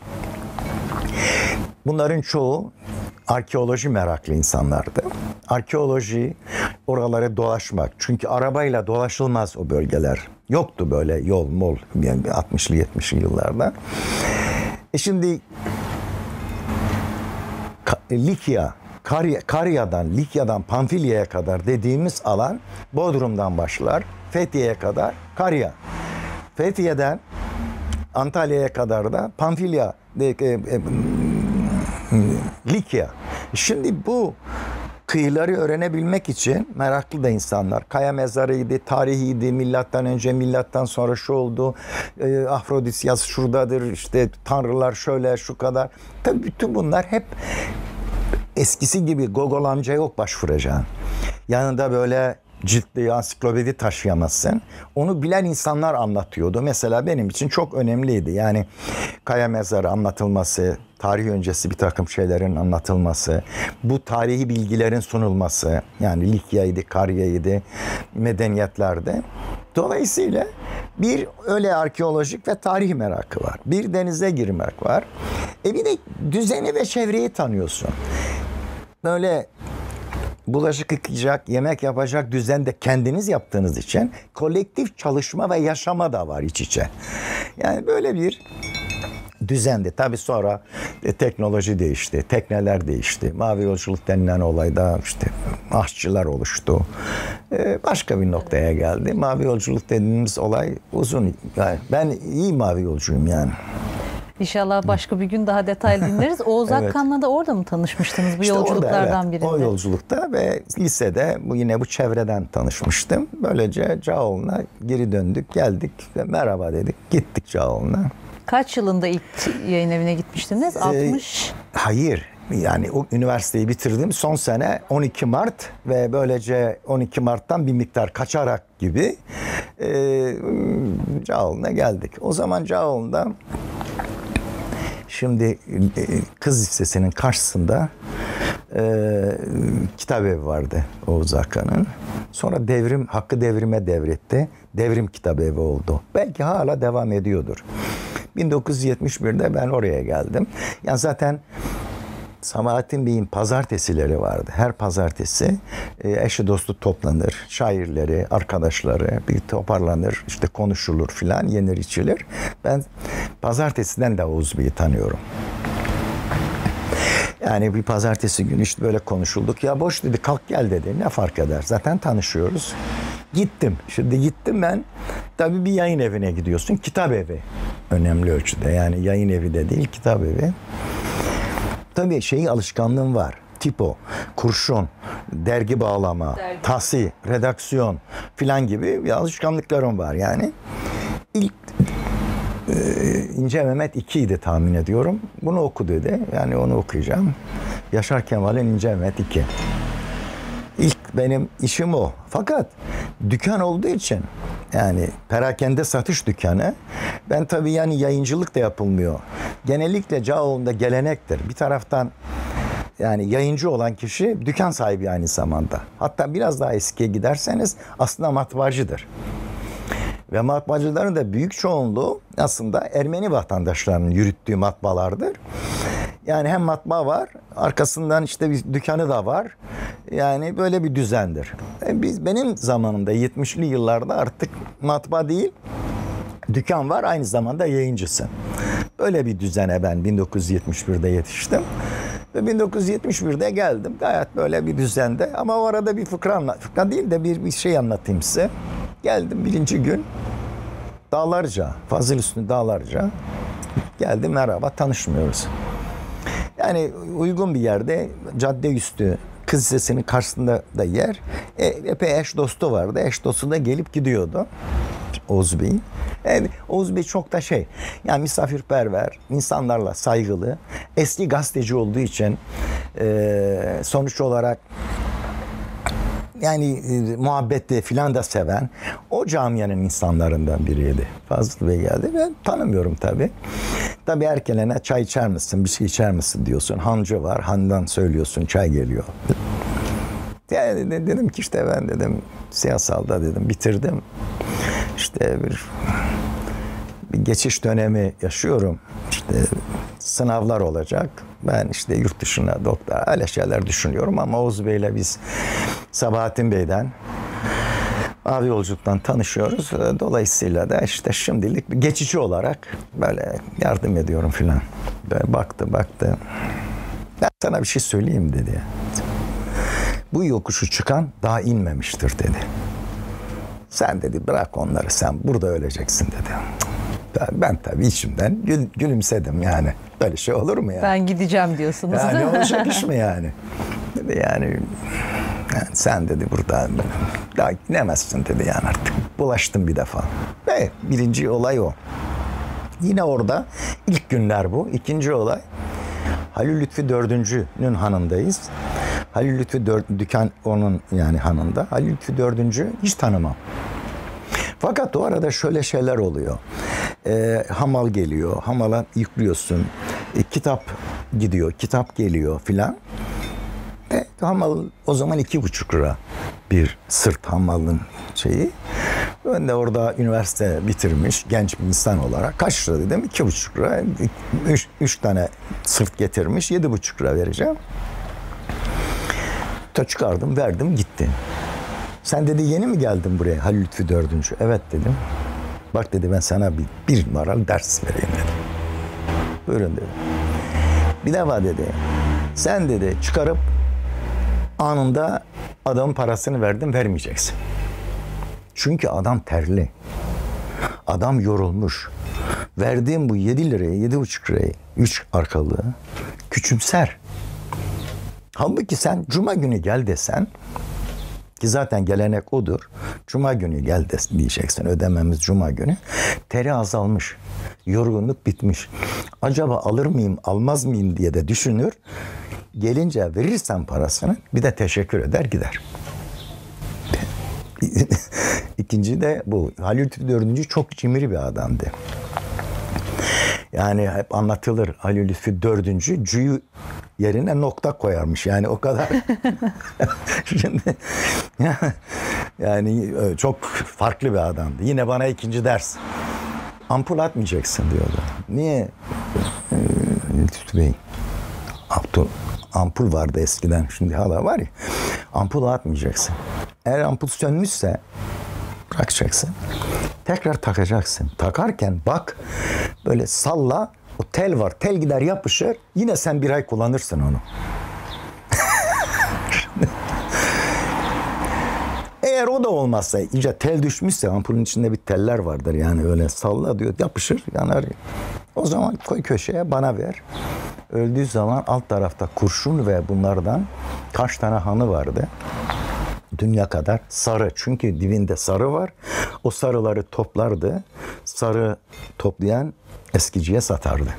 bunların çoğu arkeoloji meraklı insanlardı. Arkeoloji oralara dolaşmak. Çünkü arabayla dolaşılmaz o bölgeler. Yoktu böyle yol mol yani 60'lı 70'li yıllarda. E şimdi Likya, Karya, Karya'dan, Likya'dan Pamfilya'ya kadar dediğimiz alan Bodrum'dan başlar. Fethiye'ye kadar Karya. Fethiye'den Antalya'ya kadar da Pamfilya, e, e, Likya. Şimdi bu kıyıları öğrenebilmek için meraklı da insanlar. Kaya mezarıydı, tarihiydi, milattan önce, milattan sonra şu oldu. E, Afrodisyas şuradadır, işte tanrılar şöyle, şu kadar. Tabii bütün bunlar hep eskisi gibi Gogol amca yok başvuracağın. Yanında böyle ciltli ansiklopedi taşıyamazsın. Onu bilen insanlar anlatıyordu. Mesela benim için çok önemliydi. Yani kaya mezarı anlatılması, tarih öncesi bir takım şeylerin anlatılması, bu tarihi bilgilerin sunulması, yani Likya'ydı, Karya'ydı, medeniyetlerde. Dolayısıyla bir öyle arkeolojik ve tarih merakı var. Bir denize girmek var. E bir de düzeni ve çevreyi tanıyorsun. Böyle bulaşık yıkayacak, yemek yapacak düzende kendiniz yaptığınız için kolektif çalışma ve yaşama da var iç içe. Yani böyle bir düzendi. Tabii sonra e, teknoloji değişti, tekneler değişti. Mavi yolculuk denilen olayda işte aşçılar oluştu. E, başka bir noktaya geldi. Mavi yolculuk dediğimiz olay uzun. Yani ben iyi mavi yolcuyum yani. İnşallah başka bir gün daha detaylı dinleriz. Oğuz evet. Akkan'la da orada mı tanışmıştınız bu işte yolculuklardan orada, evet. birinde? O yolculukta ve lisede bu yine bu çevreden tanışmıştım. Böylece Cağoğlu'na geri döndük, geldik ve merhaba dedik. Gittik Cağoğlu'na. Kaç yılında ilk yayın evine gitmiştiniz? 60? Ee, hayır. Yani o üniversiteyi bitirdim. Son sene 12 Mart ve böylece 12 Mart'tan bir miktar kaçarak gibi e, Cağoğlu'na geldik. O zaman Cağoğlu'nda Şimdi e, kız lisesinin karşısında e, kitap evi vardı Oğuz Hakan'ın. Sonra devrim, hakkı devrime devretti. Devrim kitap evi oldu. Belki hala devam ediyordur. 1971'de ben oraya geldim. Yani zaten Samahattin Bey'in pazartesileri vardı. Her pazartesi e, eşi dostu toplanır. Şairleri, arkadaşları bir toparlanır. işte konuşulur filan, yenir içilir. Ben pazartesiden de Oğuz Bey'i tanıyorum. Yani bir pazartesi günü işte böyle konuşulduk. Ya boş dedi kalk gel dedi. Ne fark eder? Zaten tanışıyoruz. Gittim. Şimdi gittim ben. Tabii bir yayın evine gidiyorsun. Kitap evi. Önemli ölçüde. Yani yayın evi de değil kitap evi. Tabii şey alışkanlığım var. Tipo, kurşun, dergi bağlama, dergi. tasi, redaksiyon filan gibi alışkanlıklarım var yani. İlk e, İnce Mehmet 2 idi tahmin ediyorum. Bunu oku dedi. Yani onu okuyacağım. Yaşar Kemal'in İnce Mehmet 2. İlk benim işim o. Fakat dükkan olduğu için yani perakende satış dükkanı. Ben tabii yani yayıncılık da yapılmıyor. Genellikle Cağoğlu'nda gelenektir. Bir taraftan yani yayıncı olan kişi dükkan sahibi aynı zamanda. Hatta biraz daha eskiye giderseniz aslında matbaacıdır. Ve matbaacıların da büyük çoğunluğu aslında Ermeni vatandaşlarının yürüttüğü matbaalardır. Yani hem matbaa var, arkasından işte bir dükkanı da var. Yani böyle bir düzendir. E biz benim zamanımda 70'li yıllarda artık matbaa değil, dükkan var aynı zamanda yayıncısın. Böyle bir düzene ben 1971'de yetiştim. Ve 1971'de geldim. Gayet böyle bir düzende. Ama o arada bir fıkra anlat. Fıkra değil de bir, bir şey anlatayım size. Geldim birinci gün. Dağlarca, Fazıl Üstü Dağlarca. Geldim merhaba tanışmıyoruz. Yani uygun bir yerde cadde üstü kız lisesinin karşısında da yer. E, epey eş dostu vardı. Eş dostu da gelip gidiyordu. Oğuz Bey'in. Yani Oğuz Bey çok da şey, yani misafirperver, insanlarla saygılı, eski gazeteci olduğu için e, sonuç olarak yani e, muhabbeti filan da seven o camianın insanlarından biriydi. Fazıl Bey geldi. Ben tanımıyorum tabii. Tabii erkelene çay içer misin, bir şey içer misin diyorsun. Hancı var, handan söylüyorsun, çay geliyor. Yani dedim ki işte ben dedim siyasalda dedim bitirdim. İşte bir bir geçiş dönemi yaşıyorum. İşte sınavlar olacak. Ben işte yurt dışına doktor öyle şeyler düşünüyorum ama Oğuz Bey'le biz Sabahattin Bey'den Abi yolculuktan tanışıyoruz. Dolayısıyla da işte şimdilik geçici olarak böyle yardım ediyorum filan. Böyle baktı baktı. Ben sana bir şey söyleyeyim dedi. Bu yokuşu çıkan daha inmemiştir dedi. Sen dedi bırak onları sen burada öleceksin dedi. Ben, tabii içimden gül, gülümsedim yani. Böyle şey olur mu ya? Ben gideceğim diyorsunuz. Yani olacak iş mi yani? Dedi yani, yani sen dedi burada daha inemezsin dedi yani artık. Bulaştım bir defa. Ve birinci olay o. Yine orada ilk günler bu. İkinci olay Halil Lütfi dördüncünün hanındayız. Halil Lütfi dört, dükkan onun yani hanında. Halil Lütfi dördüncü hiç tanımam. Fakat o arada şöyle şeyler oluyor. E, hamal geliyor, hamala yüklüyorsun. E, kitap gidiyor, kitap geliyor filan. E, hamal o zaman iki buçuk lira bir sırt hamalın şeyi. Ben de orada üniversite bitirmiş genç bir insan olarak kaç lira dedim? iki buçuk lira. Üç, üç tane sırt getirmiş yedi buçuk lira vereceğim. Ta çıkardım verdim gitti. Sen dedi yeni mi geldin buraya Halil Lütfi dördüncü? Evet dedim. Bak dedi ben sana bir, bir numaralı ders vereyim dedi. Buyurun dedi. Bir defa dedi. Sen dedi çıkarıp anında adamın parasını verdim vermeyeceksin. Çünkü adam terli. Adam yorulmuş. Verdiğim bu 7 liraya, 7,5 lirayı, 3 arkalığı küçümser. Halbuki sen cuma günü gel desen ki zaten gelenek odur. Cuma günü gel diyeceksin. Ödememiz cuma günü. Teri azalmış. Yorgunluk bitmiş. Acaba alır mıyım, almaz mıyım diye de düşünür. Gelince verirsen parasını bir de teşekkür eder gider. İkinci de bu. Halil Lütfi dördüncü çok cimri bir adamdı. Yani hep anlatılır Halil Lütfi dördüncü cüyü yerine nokta koyarmış. Yani o kadar. Şimdi yani e, çok farklı bir adamdı. Yine bana ikinci ders. Ampul atmayacaksın diyordu. Niye? Ee, Lütfü Bey. Ampul, ampul vardı eskiden. Şimdi hala var ya. Ampul atmayacaksın. Eğer ampul sönmüşse bırakacaksın. Tekrar takacaksın. Takarken bak böyle salla o tel var. Tel gider yapışır. Yine sen bir ay kullanırsın onu. Eğer o da olmazsa, iyice tel düşmüşse ampulün içinde bir teller vardır yani öyle salla diyor yapışır yanar. O zaman koy köşeye bana ver. Öldüğü zaman alt tarafta kurşun ve bunlardan kaç tane hanı vardı dünya kadar sarı. Çünkü dibinde sarı var. O sarıları toplardı. Sarı toplayan eskiciye satardı.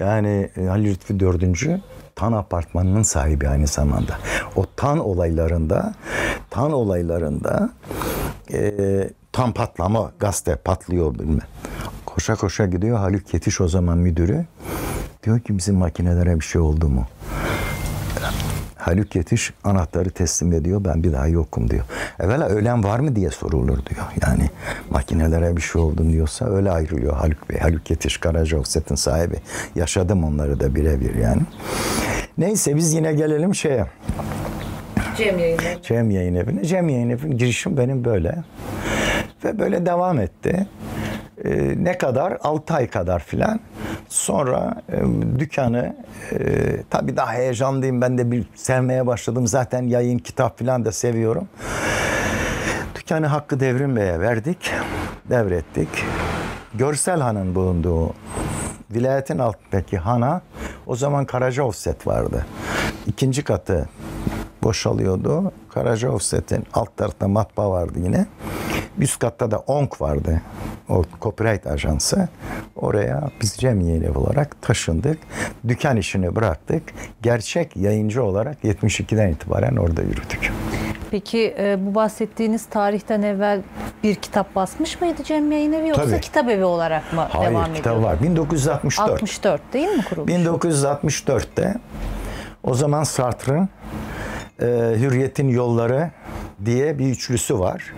Yani e, Halil Lütfi dördüncü Tan apartmanının sahibi aynı zamanda. O Tan olaylarında Tan olaylarında e, tam patlama gazete patlıyor bilmem. Koşa koşa gidiyor Haluk Yetiş o zaman müdürü. Diyor ki bizim makinelere bir şey oldu mu? Haluk Yetiş anahtarı teslim ediyor. Ben bir daha yokum diyor. Evvela ölen var mı diye sorulur diyor. Yani makinelere bir şey oldu diyorsa öyle ayrılıyor Haluk Bey. Haluk Yetiş Karaca Offset'in sahibi. Yaşadım onları da birebir yani. Neyse biz yine gelelim şeye. Cem yayın evi. Cem yayın evine. Cem yayın evi girişim benim böyle. Ve böyle devam etti. Ee, ne kadar? 6 ay kadar filan. Sonra e, dükkanı e, tabii daha heyecanlıyım. Ben de bir sevmeye başladım. Zaten yayın, kitap filan da seviyorum. Dükkanı Hakkı Devrim Bey'e verdik. Devrettik. Görsel Han'ın bulunduğu vilayetin altındaki hana o zaman Karaca Offset vardı. İkinci katı boşalıyordu. Karaca Offset'in alt tarafta matbaa vardı yine. Üst katta da ONK vardı. O copyright ajansı. Oraya biz cemiye ev olarak taşındık. Dükkan işini bıraktık. Gerçek yayıncı olarak 72'den itibaren orada yürüdük. Peki e, bu bahsettiğiniz tarihten evvel bir kitap basmış mıydı Cem Yayın Evi yoksa Tabii. kitap evi olarak mı Hayır devam kitap ediyor? var. 1964. 64 değil mi kurulmuş? 1964'te o zaman Sartre'ın e, Hürriyetin Yolları diye bir üçlüsü var.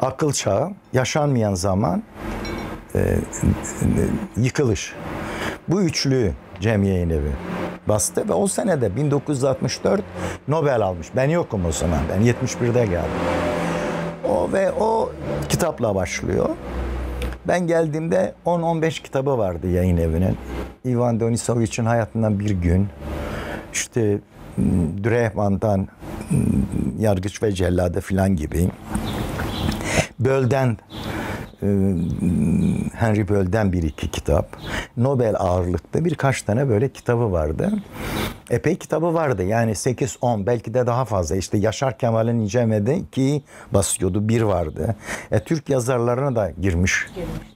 Akıl çağı, yaşanmayan zaman, e, yıkılış. Bu üçlü Cem Yayın Evi bastı ve o senede 1964 Nobel almış. Ben yokum o zaman. Ben 71'de geldim. O ve o kitapla başlıyor. Ben geldiğimde 10-15 kitabı vardı yayın evinin. Ivan Denisovich'in hayatından bir gün. İşte m, Drehman'dan m, Yargıç ve Celladı filan gibi. Böl'den Henry Böl'den bir iki kitap. Nobel ağırlıkta birkaç tane böyle kitabı vardı. Epey kitabı vardı. Yani 8-10 belki de daha fazla. İşte Yaşar Kemal'in İnceme'de iki basıyordu. Bir vardı. E, Türk yazarlarına da girmiş.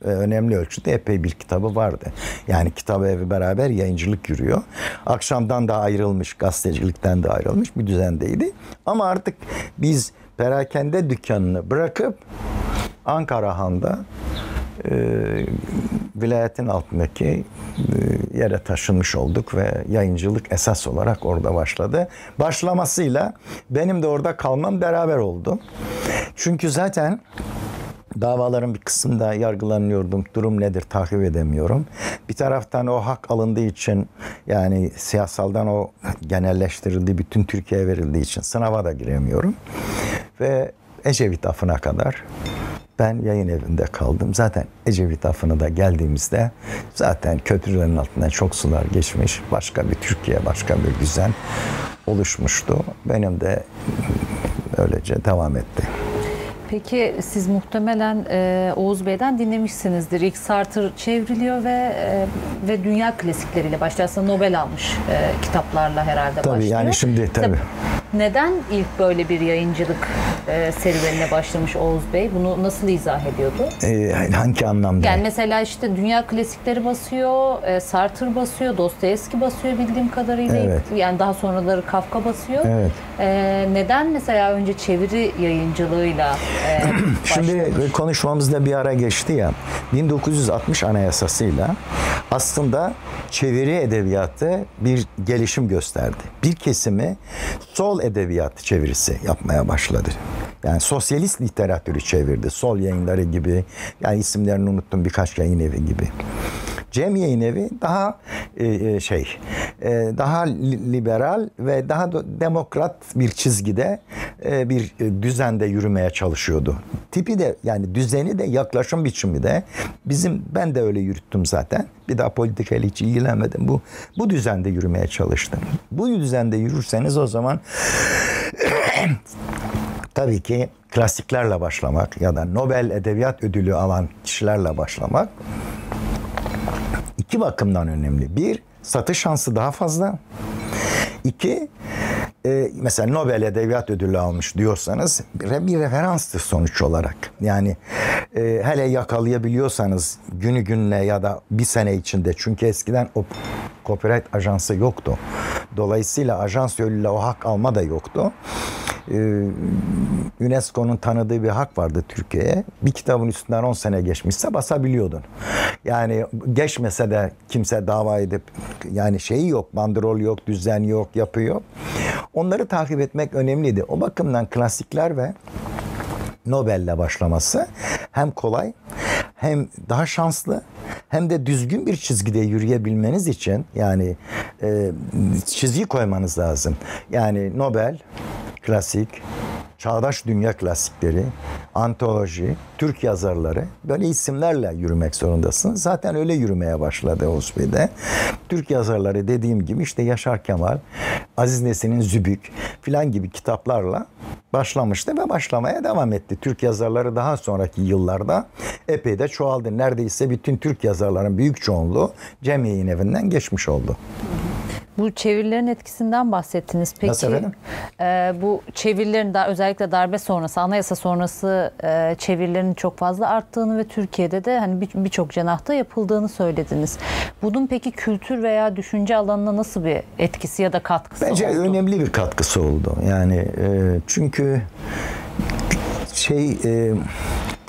E, önemli ölçüde epey bir kitabı vardı. Yani kitap evi beraber yayıncılık yürüyor. Akşamdan da ayrılmış, gazetecilikten de ayrılmış bir düzendeydi. Ama artık biz perakende dükkanını bırakıp Ankara Han'da e, vilayetin altındaki e, yere taşınmış olduk ve yayıncılık esas olarak orada başladı. Başlamasıyla benim de orada kalmam beraber oldu. Çünkü zaten davaların bir kısmında yargılanıyordum. Durum nedir takip edemiyorum. Bir taraftan o hak alındığı için yani siyasaldan o genelleştirildi, bütün Türkiye'ye verildiği için sınava da giremiyorum. Ve Ecevit afına kadar ben yayın evinde kaldım. Zaten Ecevit afına da geldiğimizde zaten köprülerin altından çok sular geçmiş. Başka bir Türkiye, başka bir düzen oluşmuştu. Benim de öylece devam etti. Peki siz muhtemelen e, Oğuz Bey'den dinlemişsinizdir. İlk Sartre çevriliyor ve e, ve dünya klasikleriyle başlıyor. Aslında Nobel almış e, kitaplarla herhalde Tabii, başlıyor. yani şimdi tabii. Neden ilk böyle bir yayıncılık e, serüvenine başlamış Oğuz Bey? Bunu nasıl izah ediyordu? Ee, hangi anlamda? Yani mesela işte dünya klasikleri basıyor, e, Sartre basıyor, Dostoyevski basıyor bildiğim kadarıyla. Evet. Yani daha sonraları Kafka basıyor. Evet. E, neden mesela önce çeviri yayıncılığıyla e, Şimdi konuşmamızda bir ara geçti ya. 1960 Anayasası'yla aslında çeviri edebiyatı bir gelişim gösterdi. Bir kesimi sol edebiyat çevirisi yapmaya başladı. Yani sosyalist literatürü çevirdi. Sol yayınları gibi. Yani isimlerini unuttum birkaç yayın evi gibi. Cem Yayın Evi daha e, e, şey, e, daha li- liberal ve daha da demokrat bir çizgide e, bir e, düzende yürümeye çalışıyordu. Tipi de yani düzeni de yaklaşım biçimi de bizim ben de öyle yürüttüm zaten. Bir daha politikayla hiç ilgilenmedim. Bu bu düzende yürümeye çalıştım. Bu düzende yürürseniz o zaman tabii ki klasiklerle başlamak ya da Nobel Edebiyat Ödülü alan kişilerle başlamak iki bakımdan önemli. Bir, satış şansı daha fazla. İki, e, mesela Nobel Edebiyat Ödülü almış diyorsanız bir, referanstır sonuç olarak. Yani e, hele yakalayabiliyorsanız günü gününe ya da bir sene içinde çünkü eskiden o copyright ajansı yoktu. Dolayısıyla ajans yoluyla o hak alma da yoktu. Ee, UNESCO'nun tanıdığı bir hak vardı Türkiye'ye. Bir kitabın üstünden 10 sene geçmişse basabiliyordun. Yani geçmese de kimse dava edip yani şeyi yok, bandrol yok, düzen yok, yapı yok. Onları takip etmek önemliydi. O bakımdan klasikler ve Nobel'le başlaması hem kolay hem daha şanslı hem de düzgün bir çizgide yürüyebilmeniz için yani e, çizgi koymanız lazım. Yani Nobel, klasik, çağdaş dünya klasikleri, antoloji, Türk yazarları böyle isimlerle yürümek zorundasın. Zaten öyle yürümeye başladı Oğuz Bey'de. Türk yazarları dediğim gibi işte Yaşar Kemal, Aziz Nesin'in Zübük filan gibi kitaplarla başlamıştı ve başlamaya devam etti. Türk yazarları daha sonraki yıllarda epey de çoğaldı. Neredeyse bütün Türk yazarların büyük çoğunluğu Cem Yayın Evi'nden geçmiş oldu. bu çevirilerin etkisinden bahsettiniz. Peki Nasıl efendim? e, bu çevirilerin daha özellikle darbe sonrası, anayasa sonrası e, çevirilerin çok fazla arttığını ve Türkiye'de de hani bir- birçok cenahta yapıldığını söylediniz. Bunun peki kültür veya düşünce alanına nasıl bir etkisi ya da katkısı Bence oldu? önemli bir katkısı oldu. Yani e, çünkü şey e,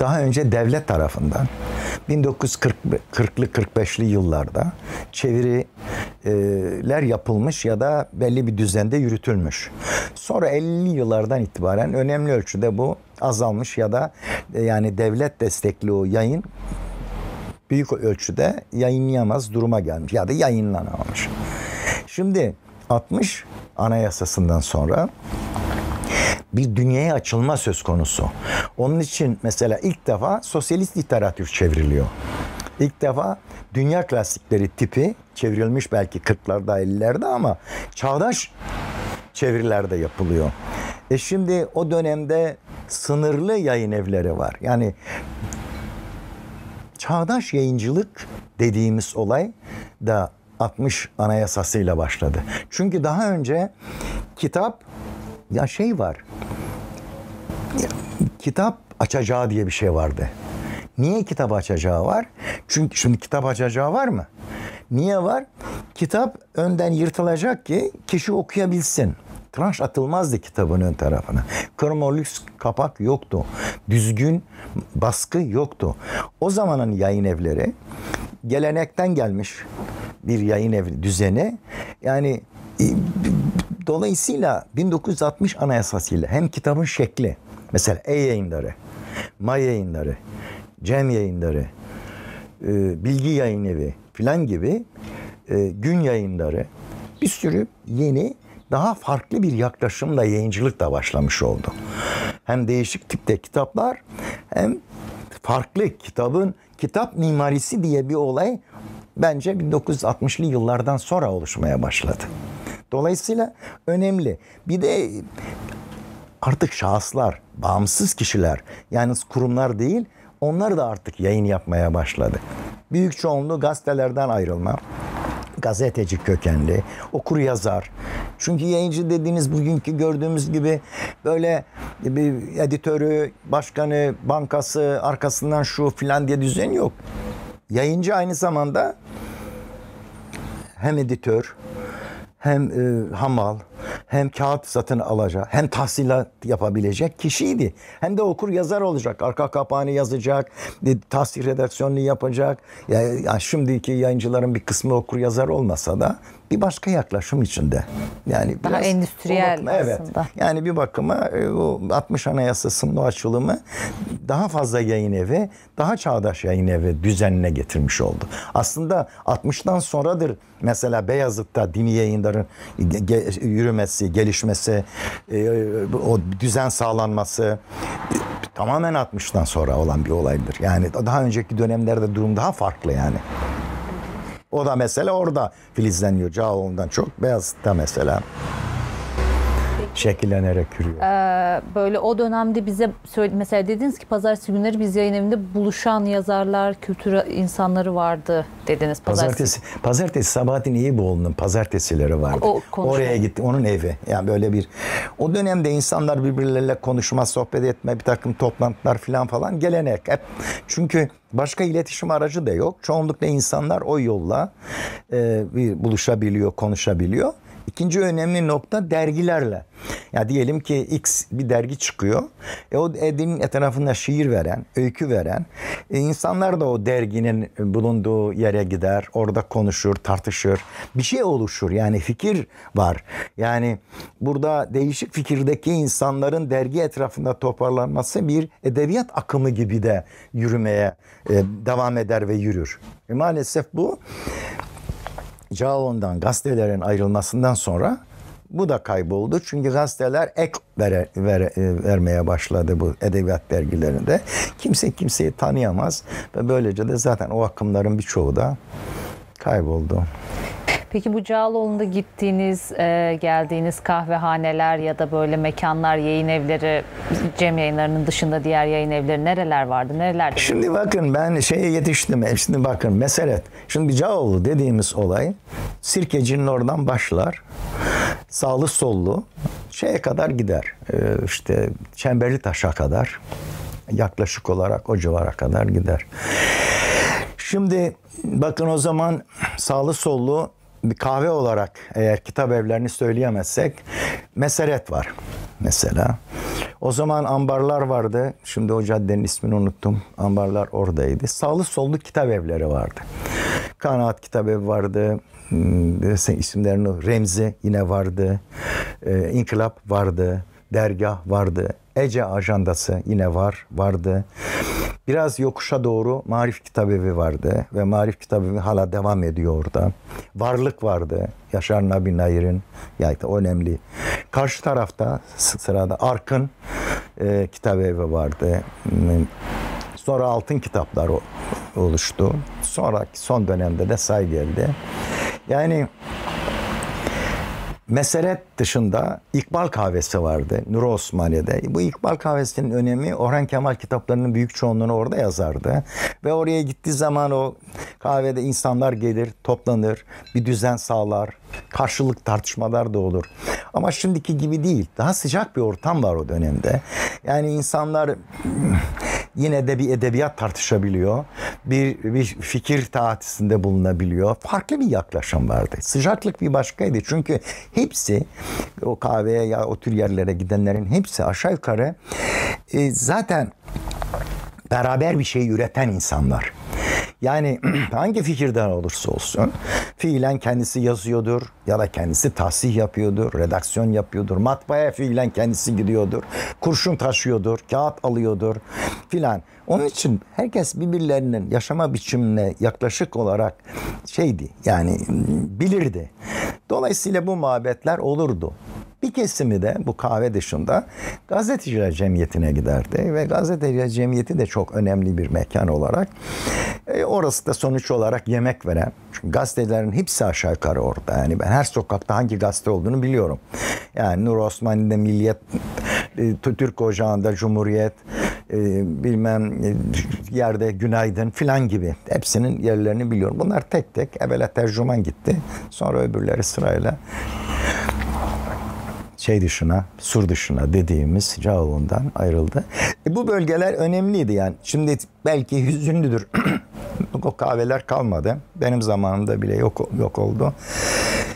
daha önce devlet tarafından 1940'lı 45'li yıllarda çeviriler yapılmış ya da belli bir düzende yürütülmüş. Sonra 50'li yıllardan itibaren önemli ölçüde bu azalmış ya da e, yani devlet destekli o yayın büyük ölçüde yayınlayamaz duruma gelmiş ya da yayınlanamamış. Şimdi 60 anayasasından sonra bir dünyaya açılma söz konusu. Onun için mesela ilk defa sosyalist literatür çevriliyor. İlk defa dünya klasikleri tipi çevrilmiş belki 40'larda 50'lerde ama çağdaş çevirilerde yapılıyor. E şimdi o dönemde sınırlı yayın evleri var. Yani çağdaş yayıncılık dediğimiz olay da 60 anayasasıyla başladı. Çünkü daha önce kitap ya şey var. kitap açacağı diye bir şey vardı. Niye kitap açacağı var? Çünkü şimdi kitap açacağı var mı? Niye var? Kitap önden yırtılacak ki kişi okuyabilsin. Tranş atılmazdı kitabın ön tarafına. Kromolüks kapak yoktu. Düzgün baskı yoktu. O zamanın yayın evleri gelenekten gelmiş bir yayın evi düzeni. Yani e, dolayısıyla 1960 anayasasıyla hem kitabın şekli mesela E yayınları, May yayınları, Cem yayınları, e, Bilgi Yayın Evi filan gibi e, gün yayınları bir sürü yeni daha farklı bir yaklaşımla yayıncılık da başlamış oldu. Hem değişik tipte kitaplar hem farklı kitabın kitap mimarisi diye bir olay bence 1960'lı yıllardan sonra oluşmaya başladı. Dolayısıyla önemli. Bir de artık şahıslar, bağımsız kişiler, yani kurumlar değil, onlar da artık yayın yapmaya başladı. Büyük çoğunluğu gazetelerden ayrılma, gazeteci kökenli, okur yazar. Çünkü yayıncı dediğiniz bugünkü gördüğümüz gibi böyle bir editörü, başkanı, bankası, arkasından şu filan diye düzen yok. Yayıncı aynı zamanda hem editör, hem e, hamal, hem kağıt satın alacak, hem tahsilat yapabilecek kişiydi. Hem de okur yazar olacak. Arka kapağını yazacak, bir tahsil redaksiyonunu yapacak. Ya, ya şimdiki yayıncıların bir kısmı okur yazar olmasa da bir başka yaklaşım içinde. Yani Daha endüstriyel bakıma- evet. aslında. Yani bir bakıma e, o 60 Anayasası'nın o açılımı daha fazla yayın evi, daha çağdaş yayın evi düzenine getirmiş oldu. Aslında 60'tan sonradır mesela Beyazıt'ta dini yayınların ge- yürümesi, gelişmesi, e, o düzen sağlanması tamamen 60'tan sonra olan bir olaydır. Yani daha önceki dönemlerde durum daha farklı yani. O da mesela orada filizleniyor. Cağaloğlu'ndan çok. Beyazıt'ta mesela şekillenerek yürüyor. Ee, böyle o dönemde bize mesela dediniz ki pazartesi günleri biz yayın evinde buluşan yazarlar, kültür insanları vardı dediniz. Pazartesi, pazartesi Sabahattin İyiboğlu'nun pazartesileri vardı. O. Oraya gitti. Onun evi. Yani böyle bir o dönemde insanlar birbirleriyle konuşma, sohbet etme, bir takım toplantılar falan falan gelenek. Hep çünkü başka iletişim aracı da yok. Çoğunlukla insanlar o yolla e, bir buluşabiliyor, konuşabiliyor. İkinci önemli nokta dergilerle. Ya diyelim ki X bir dergi çıkıyor. E o derginin etrafında şiir veren, öykü veren e, insanlar da o derginin bulunduğu yere gider, orada konuşur, tartışır. Bir şey oluşur. Yani fikir var. Yani burada değişik fikirdeki insanların dergi etrafında toparlanması bir edebiyat akımı gibi de yürümeye e, devam eder ve yürür. E, maalesef bu Cağaloğlu'ndan gazetelerin ayrılmasından sonra bu da kayboldu. Çünkü gazeteler ek vere, vere- e, vermeye başladı bu edebiyat dergilerinde. Kimse kimseyi tanıyamaz ve böylece de zaten o akımların birçoğu da kayboldu. Peki bu Cağaloğlu'nda gittiğiniz, e, geldiğiniz kahvehaneler ya da böyle mekanlar, yayın evleri, Cem yayınlarının dışında diğer yayın evleri nereler vardı? Nerelerde? Şimdi bakın ben şeye yetiştim. E, Şimdi bakın meselet. Şimdi Cağoğlu dediğimiz olay Sirkeci'nin oradan başlar. Sağlı sollu şeye kadar gider. Ee, işte Çemberli Taş'a kadar yaklaşık olarak o civara kadar gider. Şimdi bakın o zaman sağlı sollu kahve olarak eğer kitap evlerini söyleyemezsek meseret var mesela. O zaman ambarlar vardı. Şimdi o caddenin ismini unuttum. Ambarlar oradaydı. Sağlı sollu kitap evleri vardı. Kanaat kitap evi vardı. Hmm, isimlerini Remzi yine vardı. Ee, İnkılap vardı. Dergah vardı. Ece ajandası yine var, vardı. Biraz yokuşa doğru Marif Kitabevi vardı ve Marif Kitabevi hala devam ediyor orada. Varlık vardı. Yaşar Nabi Nayir'in yani önemli. Karşı tarafta sırada Arkın e, Kitabevi vardı. Sonra altın kitaplar oluştu. Sonraki son dönemde de say geldi. Yani Meseret dışında İkbal kahvesi vardı Nuri Osmaniye'de. Bu İkbal kahvesinin önemi Orhan Kemal kitaplarının büyük çoğunluğunu orada yazardı. Ve oraya gittiği zaman o kahvede insanlar gelir, toplanır, bir düzen sağlar, karşılık tartışmalar da olur. Ama şimdiki gibi değil. Daha sıcak bir ortam var o dönemde. Yani insanlar yine de bir edebiyat tartışabiliyor. Bir, bir fikir taatisinde bulunabiliyor. Farklı bir yaklaşım vardı. Sıcaklık bir başkaydı. Çünkü hepsi o kahveye ya o tür yerlere gidenlerin hepsi aşağı yukarı e, zaten beraber bir şey üreten insanlar. Yani hangi fikirden olursa olsun fiilen kendisi yazıyordur ya da kendisi tahsih yapıyordur, redaksiyon yapıyordur, matbaaya fiilen kendisi gidiyordur, kurşun taşıyordur, kağıt alıyordur filan. Onun için herkes birbirlerinin yaşama biçimine yaklaşık olarak şeydi yani bilirdi. Dolayısıyla bu muhabbetler olurdu. Bir kesimi de bu kahve dışında gazeteciler cemiyetine giderdi ve gazeteciler cemiyeti de çok önemli bir mekan olarak e, orası da sonuç olarak yemek veren çünkü gazetelerin hepsi aşağı yukarı orada yani ben her sokakta hangi gazete olduğunu biliyorum yani Nur Osmani'de Milliyet e, Türk Ocağı'nda Cumhuriyet e, bilmem e, yerde Günaydın filan gibi hepsinin yerlerini biliyorum bunlar tek tek evvela tercüman gitti sonra öbürleri sırayla şey dışına, sur dışına dediğimiz Cağaloğlu'ndan ayrıldı. E bu bölgeler önemliydi yani. Şimdi belki hüzünlüdür. o kahveler kalmadı. Benim zamanımda bile yok yok oldu.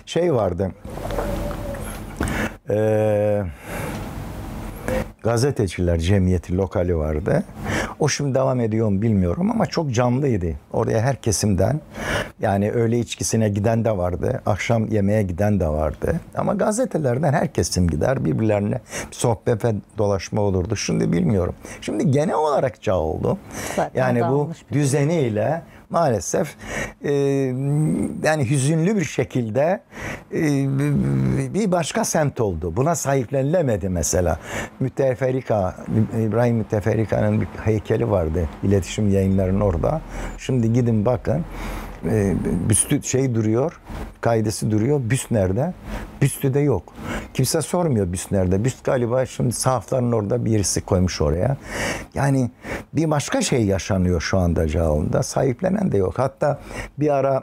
Şey vardı. Eee gazeteciler cemiyeti lokali vardı. O şimdi devam ediyor mu bilmiyorum ama çok canlıydı. Oraya her kesimden yani öğle içkisine giden de vardı. Akşam yemeğe giden de vardı. Ama gazetelerden her kesim gider. Birbirlerine sohbet ve dolaşma olurdu. Şimdi bilmiyorum. Şimdi genel olarak çağ oldu. Zaten yani bu düzeniyle maalesef e, yani hüzünlü bir şekilde e, bir başka semt oldu. Buna sahiplenilemedi mesela. Müteferrika, İbrahim Müteferrika'nın bir heykeli vardı iletişim yayınlarının orada. Şimdi gidin bakın e, büstü şey duruyor, kaidesi duruyor. Büst nerede? Büstü de yok. Kimse sormuyor büst nerede. Büst galiba şimdi sahafların orada birisi koymuş oraya. Yani bir başka şey yaşanıyor şu anda Cağal'ında. Sahiplenen de yok. Hatta bir ara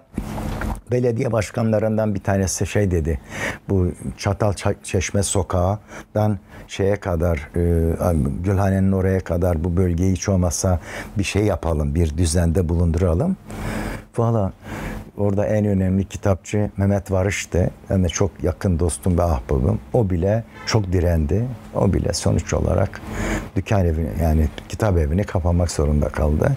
belediye başkanlarından bir tanesi şey dedi. Bu Çatal Çeşme Sokağı'dan şeye kadar e, Gülhane'nin oraya kadar bu bölgeyi hiç olmazsa bir şey yapalım, bir düzende bulunduralım. Valla orada en önemli kitapçı Mehmet Varış'tı. De çok yakın dostum ve ahbabım. O bile çok direndi. O bile sonuç olarak dükkan evini yani kitap evini kapamak zorunda kaldı.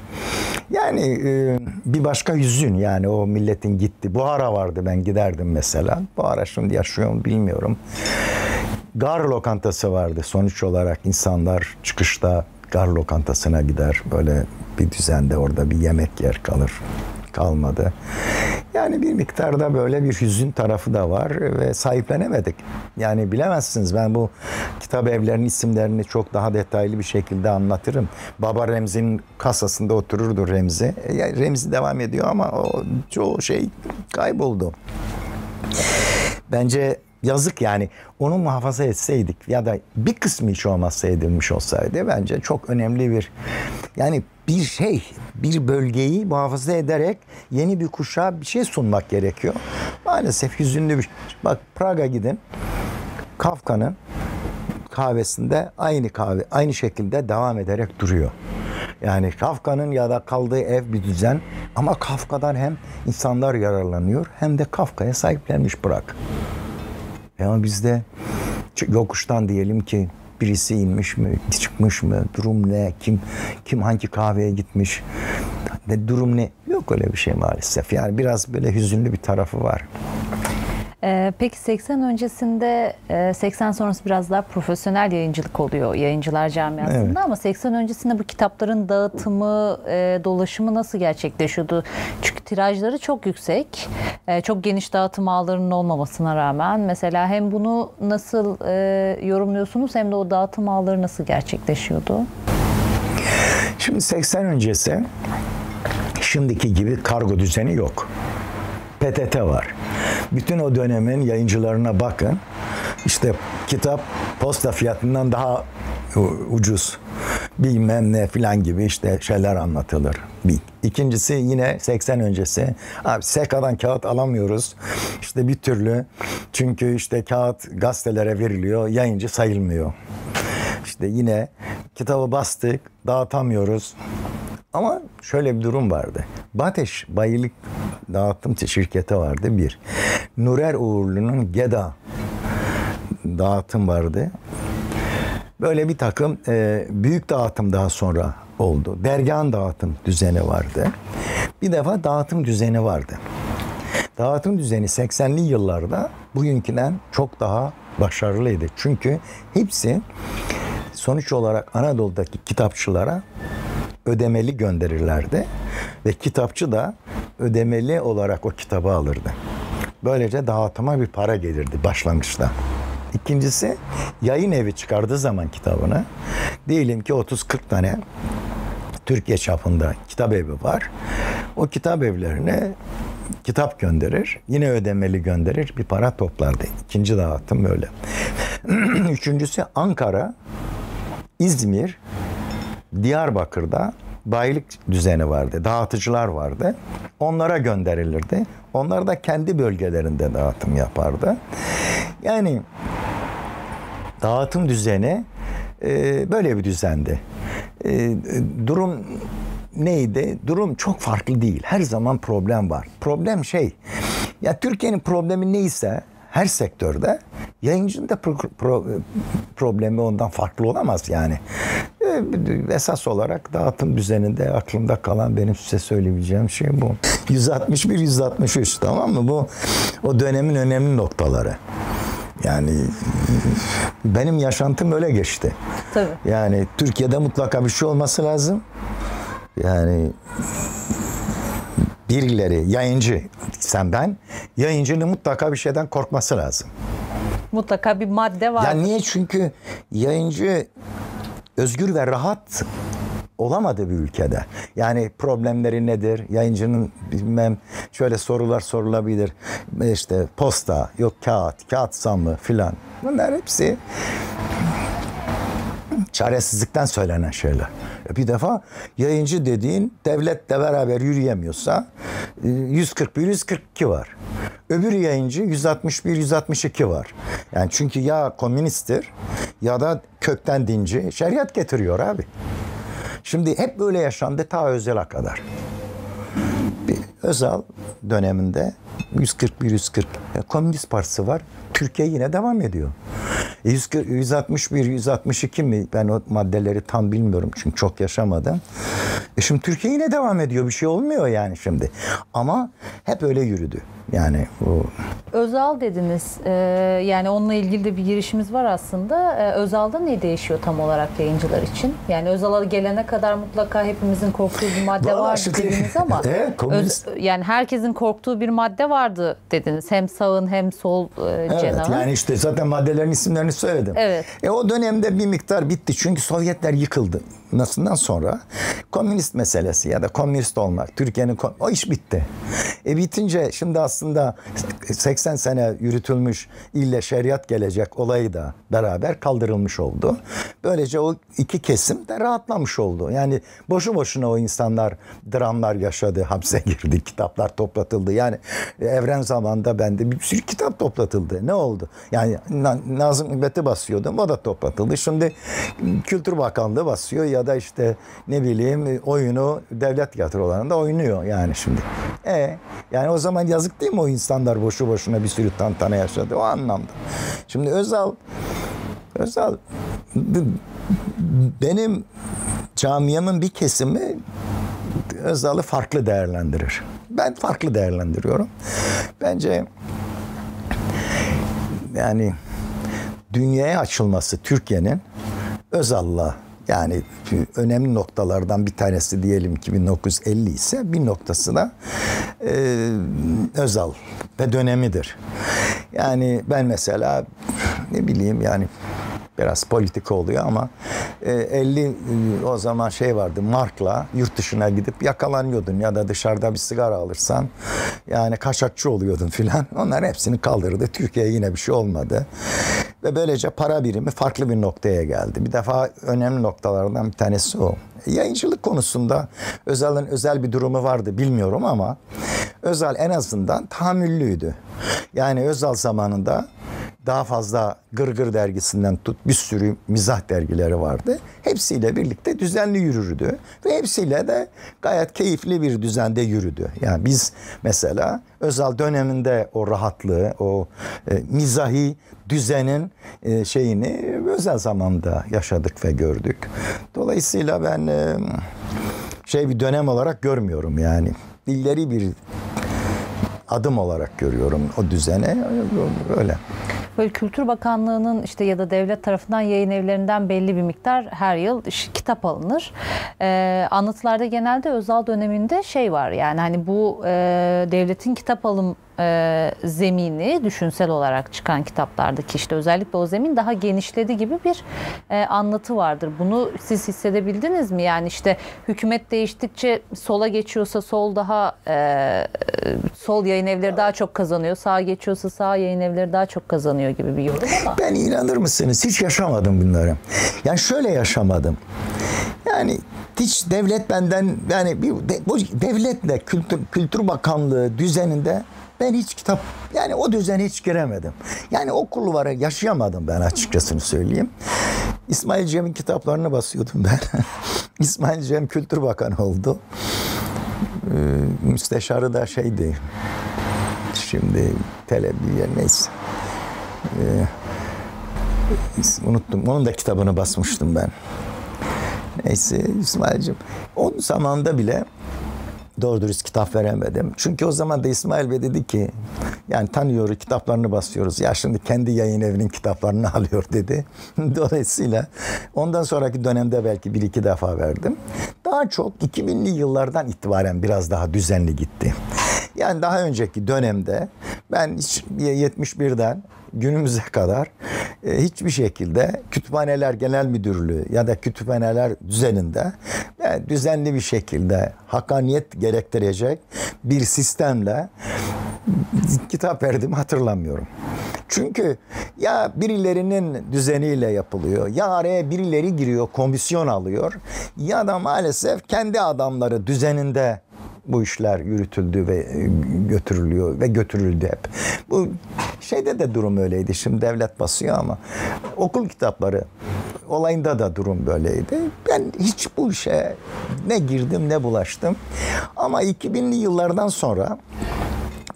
Yani e, bir başka yüzün yani o milletin gitti. Buhara vardı ben giderdim mesela. Buhara şimdi yaşıyor mu bilmiyorum. Gar lokantası vardı sonuç olarak insanlar çıkışta gar lokantasına gider. Böyle bir düzende orada bir yemek yer kalır kalmadı. Yani bir miktarda böyle bir hüzün tarafı da var ve sahiplenemedik. Yani bilemezsiniz ben bu kitap evlerinin isimlerini çok daha detaylı bir şekilde anlatırım. Baba Remzi'nin kasasında otururdu Remzi. Remzi devam ediyor ama o çoğu şey kayboldu. Bence yazık yani. Onu muhafaza etseydik ya da bir kısmı hiç olmazsa edilmiş olsaydı bence çok önemli bir yani bir şey bir bölgeyi muhafaza ederek yeni bir kuşağa bir şey sunmak gerekiyor. Maalesef hüzünlü bir bak Praga gidin. Kafka'nın kahvesinde aynı kahve aynı şekilde devam ederek duruyor. Yani Kafka'nın ya da kaldığı ev bir düzen. Ama Kafka'dan hem insanlar yararlanıyor hem de Kafka'ya sahiplenmiş bırak. Ama bizde yokuştan diyelim ki birisi inmiş mi, çıkmış mı, durum ne, kim kim hangi kahveye gitmiş, ne durum ne? Yok öyle bir şey maalesef. Yani biraz böyle hüzünlü bir tarafı var. Ee, peki 80 öncesinde, 80 e, sonrası biraz daha profesyonel yayıncılık oluyor yayıncılar camiasında evet. ama 80 öncesinde bu kitapların dağıtımı, e, dolaşımı nasıl gerçekleşiyordu? Çünkü tirajları çok yüksek, e, çok geniş dağıtım ağlarının olmamasına rağmen mesela hem bunu nasıl yorumluyorsunuz hem de o dağıtım ağları nasıl gerçekleşiyordu? Şimdi 80 öncesi şimdiki gibi kargo düzeni yok. PTT var. Bütün o dönemin yayıncılarına bakın. İşte kitap posta fiyatından daha ucuz bilmem ne filan gibi işte şeyler anlatılır. Bir. İkincisi yine 80 öncesi. Abi SEKA'dan kağıt alamıyoruz. İşte bir türlü çünkü işte kağıt gazetelere veriliyor. Yayıncı sayılmıyor. İşte yine kitabı bastık dağıtamıyoruz. Ama şöyle bir durum vardı. Bateş Bayilik Dağıtım şirketi vardı bir. Nurer Uğurlu'nun GEDA dağıtım vardı. Böyle bir takım e, büyük dağıtım daha sonra oldu. Dergahın dağıtım düzeni vardı. Bir defa dağıtım düzeni vardı. Dağıtım düzeni 80'li yıllarda bugünküden çok daha başarılıydı. Çünkü hepsi sonuç olarak Anadolu'daki kitapçılara ödemeli gönderirlerdi ve kitapçı da ödemeli olarak o kitabı alırdı. Böylece dağıtıma bir para gelirdi başlangıçta. İkincisi yayın evi çıkardığı zaman kitabını diyelim ki 30-40 tane Türkiye çapında kitap evi var. O kitap evlerine kitap gönderir. Yine ödemeli gönderir. Bir para toplardı. İkinci dağıtım böyle. Üçüncüsü Ankara, İzmir, Diyarbakır'da bayilik düzeni vardı, dağıtıcılar vardı. Onlara gönderilirdi. Onlar da kendi bölgelerinde dağıtım yapardı. Yani dağıtım düzeni e, böyle bir düzendi. E, durum neydi? Durum çok farklı değil. Her zaman problem var. Problem şey, ya Türkiye'nin problemi neyse her sektörde yayıncının da pro, pro, problemi ondan farklı olamaz yani. E, esas olarak dağıtım düzeninde aklımda kalan benim size söyleyebileceğim şey bu. 161 163 tamam mı? Bu o dönemin önemli noktaları. Yani benim yaşantım öyle geçti. Tabii. Yani Türkiye'de mutlaka bir şey olması lazım. Yani birileri yayıncı sen ben yayıncının mutlaka bir şeyden korkması lazım. Mutlaka bir madde var. Ya niye? Çünkü yayıncı özgür ve rahat olamadı bir ülkede. Yani problemleri nedir? Yayıncının bilmem şöyle sorular sorulabilir. İşte posta, yok kağıt, kağıt zammı filan. Bunlar hepsi çaresizlikten söylenen şeyler. Bir defa yayıncı dediğin devletle beraber yürüyemiyorsa 141 e, 142 var. Öbür yayıncı 161 162 var. Yani çünkü ya komünisttir ya da kökten dinci şeriat getiriyor abi. Şimdi hep böyle yaşandı ta Özel'e kadar. Bir Özal döneminde 141 140 Komünist Partisi var. Türkiye yine devam ediyor. 161, 162 mi? Ben o maddeleri tam bilmiyorum çünkü çok yaşamadım. E şimdi Türkiye yine devam ediyor. Bir şey olmuyor yani şimdi. Ama hep öyle yürüdü. Yani bu Özal dediniz. Ee, yani onunla ilgili de bir girişimiz var aslında. Ee, Özal'da ne değişiyor tam olarak yayıncılar için? Yani Özal'a gelene kadar mutlaka hepimizin korktuğu bir madde var dediniz ama evet, komünist... öz, yani herkesin korktuğu bir madde vardı dediniz. Hem sağın hem sol e, evet, cenahın. Yani işte zaten maddelerin isimlerini söyledim. Evet. E o dönemde bir miktar bitti. Çünkü Sovyetler yıkıldı. Nasından sonra komünist meselesi ya da komünist olmak, Türkiye'nin o iş bitti. E bitince şimdi aslında aslında 80 sene yürütülmüş ille şeriat gelecek olayı da beraber kaldırılmış oldu. Böylece o iki kesim de rahatlamış oldu. Yani boşu boşuna o insanlar dramlar yaşadı, hapse girdi, kitaplar toplatıldı. Yani evren zamanında bende bir sürü kitap toplatıldı. Ne oldu? Yani Nazım Hikmet'i basıyordum, o da toplatıldı. Şimdi Kültür Bakanlığı basıyor ya da işte ne bileyim oyunu devlet tiyatrolarında oynuyor yani şimdi. E yani o zaman yazık değil mi o insanlar boşu boşuna bir sürü tantana yaşadı o anlamda. Şimdi Özal Özal benim camiamın bir kesimi Özal'ı farklı değerlendirir. Ben farklı değerlendiriyorum. Bence yani dünyaya açılması Türkiye'nin Özal'la yani önemli noktalardan bir tanesi diyelim ki 1950 ise bir noktası da e, Özal ve dönemidir. Yani ben mesela ne bileyim yani biraz politik oluyor ama e, 50 e, o zaman şey vardı markla yurt dışına gidip yakalanıyordun ya da dışarıda bir sigara alırsan yani kaçakçı oluyordun filan. Onlar hepsini kaldırdı. Türkiye yine bir şey olmadı. Ve böylece para birimi farklı bir noktaya geldi. Bir defa önemli noktalardan bir tanesi o. Yayıncılık konusunda Özal'ın özel bir durumu vardı bilmiyorum ama Özal en azından tahammüllüydü. Yani Özal zamanında daha fazla Gırgır dergisinden tut bir sürü mizah dergileri vardı. Hepsiyle birlikte düzenli yürürdü ve hepsiyle de gayet keyifli bir düzende yürüdü. Yani biz mesela Özal döneminde o rahatlığı, o e, mizahi düzenin e, şeyini özel zamanda yaşadık ve gördük. Dolayısıyla ben e, şey bir dönem olarak görmüyorum yani. Dilleri bir adım olarak görüyorum o düzene öyle. Böyle Kültür Bakanlığı'nın işte ya da devlet tarafından yayın evlerinden belli bir miktar her yıl kitap alınır. Ee, anlatılarda genelde özel döneminde şey var yani hani bu e, devletin kitap alım e, zemini düşünsel olarak çıkan kitaplardaki işte özellikle o zemin daha genişledi gibi bir e, anlatı vardır. Bunu siz hissedebildiniz mi? Yani işte hükümet değiştikçe sola geçiyorsa sol daha e, sol yayın evleri daha çok kazanıyor. Sağ geçiyorsa sağ yayın evleri daha çok kazanıyor gibi bir yorum ama. Ben inanır mısınız? Hiç yaşamadım bunları. Yani şöyle yaşamadım. Yani hiç devlet benden yani bir bu devletle kültür, kültür bakanlığı düzeninde ben hiç kitap yani o düzene hiç giremedim. Yani o kulvarı yaşayamadım ben açıkçası söyleyeyim. İsmail Cem'in kitaplarını basıyordum ben. İsmail Cem Kültür Bakanı oldu. Ee, müsteşarı da şeydi. Şimdi televizyon neyse. Ee, unuttum. Onun da kitabını basmıştım ben. Neyse İsmail'cim. O zamanda bile doğru dürüst kitap veremedim. Çünkü o zaman da İsmail Bey dedi ki yani tanıyoruz kitaplarını basıyoruz. Ya şimdi kendi yayın evinin kitaplarını alıyor dedi. Dolayısıyla ondan sonraki dönemde belki bir iki defa verdim. Daha çok 2000'li yıllardan itibaren biraz daha düzenli gitti. Yani daha önceki dönemde ben 71'den günümüze kadar e, hiçbir şekilde kütüphaneler genel müdürlüğü ya da kütüphaneler düzeninde e, düzenli bir şekilde hakaniyet gerektirecek bir sistemle kitap verdim hatırlamıyorum. Çünkü ya birilerinin düzeniyle yapılıyor ya araya birileri giriyor komisyon alıyor ya da maalesef kendi adamları düzeninde bu işler yürütüldü ve e, götürülüyor ve götürüldü hep. Bu şeyde de durum öyleydi. Şimdi devlet basıyor ama okul kitapları olayında da durum böyleydi. Ben hiç bu işe ne girdim ne bulaştım. Ama 2000'li yıllardan sonra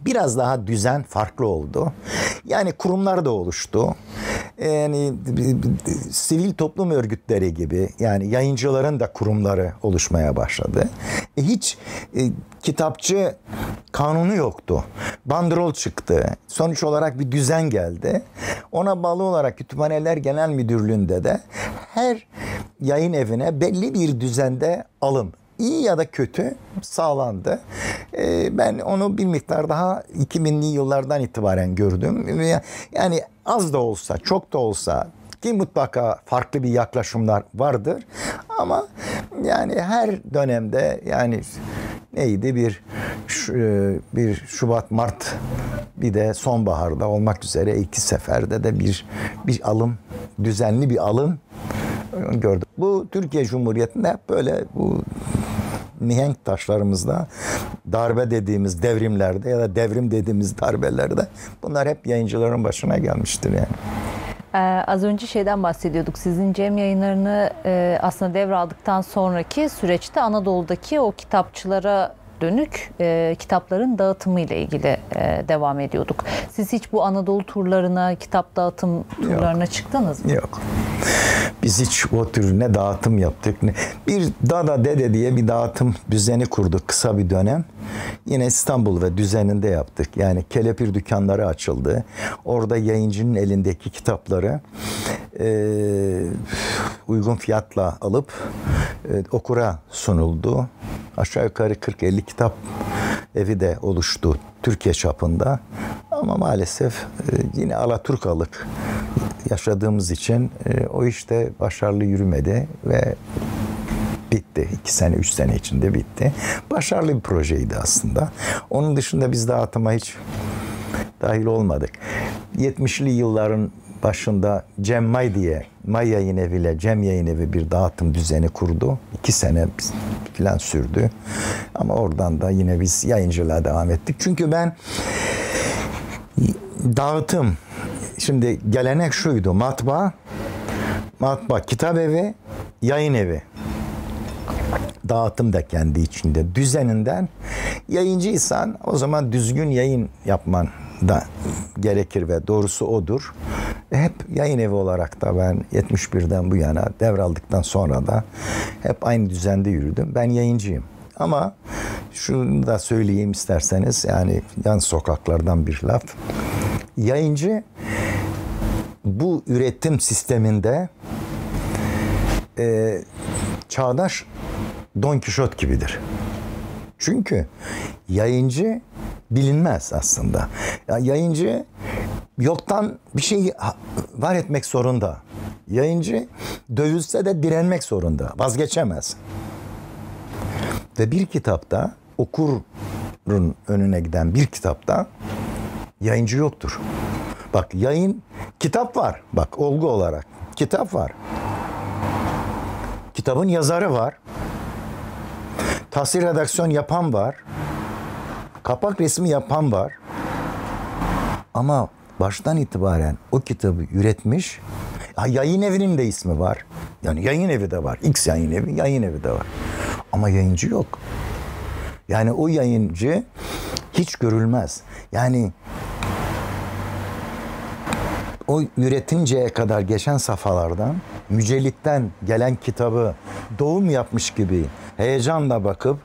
biraz daha düzen farklı oldu. Yani kurumlar da oluştu. Yani sivil toplum örgütleri gibi yani yayıncıların da kurumları oluşmaya başladı. E, hiç e, kitapçı kanunu yoktu. Bandrol çıktı. Sonuç olarak bir düzen geldi. Ona bağlı olarak Kütüphaneler Genel Müdürlüğü'nde de her yayın evine belli bir düzende alım iyi ya da kötü sağlandı. Ee, ben onu bir miktar daha 2000'li yıllardan itibaren gördüm. Yani az da olsa, çok da olsa ki mutlaka farklı bir yaklaşımlar vardır. Ama yani her dönemde yani neydi bir e, bir Şubat Mart bir de sonbaharda olmak üzere iki seferde de bir bir alım düzenli bir alım gördük. Bu Türkiye Cumhuriyeti'nde hep böyle bu mihenk taşlarımızda darbe dediğimiz devrimlerde ya da devrim dediğimiz darbelerde bunlar hep yayıncıların başına gelmiştir yani. Ee, az önce şeyden bahsediyorduk. Sizin Cem yayınlarını e, aslında devraldıktan sonraki süreçte Anadolu'daki o kitapçılara dönük e, kitapların dağıtımı ile ilgili e, devam ediyorduk. Siz hiç bu Anadolu turlarına, kitap dağıtım turlarına çıktınız mı? Yok. Biz hiç o tür ne dağıtım yaptık. Ne. Bir Dada Dede diye bir dağıtım düzeni kurduk kısa bir dönem. Yine İstanbul ve düzeninde yaptık. Yani kelepir dükkanları açıldı. Orada yayıncının elindeki kitapları e, uygun fiyatla alıp e, okura sunuldu. Aşağı yukarı 40-50 kitap evi de oluştu Türkiye çapında. Ama maalesef e, yine Alaturkalık yaşadığımız için e, o işte başarılı yürümedi ve bitti. İki sene, üç sene içinde bitti. Başarılı bir projeydi aslında. Onun dışında biz dağıtıma hiç dahil olmadık. 70'li yılların başında Cem May diye May Yayın Evi Cem Yayın Evi bir dağıtım düzeni kurdu. İki sene falan sürdü. Ama oradan da yine biz yayıncılığa devam ettik. Çünkü ben dağıtım şimdi gelenek şuydu matbaa matbaa kitap evi yayın evi dağıtım da kendi içinde düzeninden yayıncıysan o zaman düzgün yayın yapman da gerekir ve doğrusu odur. Hep yayın evi olarak da ben 71'den bu yana devraldıktan sonra da hep aynı düzende yürüdüm. Ben yayıncıyım. Ama şunu da söyleyeyim isterseniz yani yan sokaklardan bir laf. Yayıncı bu üretim sisteminde e, çağdaş Don Kişot gibidir. Çünkü yayıncı bilinmez aslında. Ya yayıncı yoktan bir şey var etmek zorunda. Yayıncı dövülse de direnmek zorunda. Vazgeçemez. Ve bir kitapta okurun önüne giden bir kitapta yayıncı yoktur. Bak yayın kitap var. Bak olgu olarak kitap var. Kitabın yazarı var. Tahsil redaksiyon yapan var. Kapak resmi yapan var. Ama baştan itibaren o kitabı üretmiş. Ha, yayın evinin de ismi var. Yani yayın evi de var. X yayın evi, yayın evi de var. Ama yayıncı yok. Yani o yayıncı hiç görülmez. Yani o üretinceye kadar geçen safhalardan mücellitten gelen kitabı doğum yapmış gibi heyecanla bakıp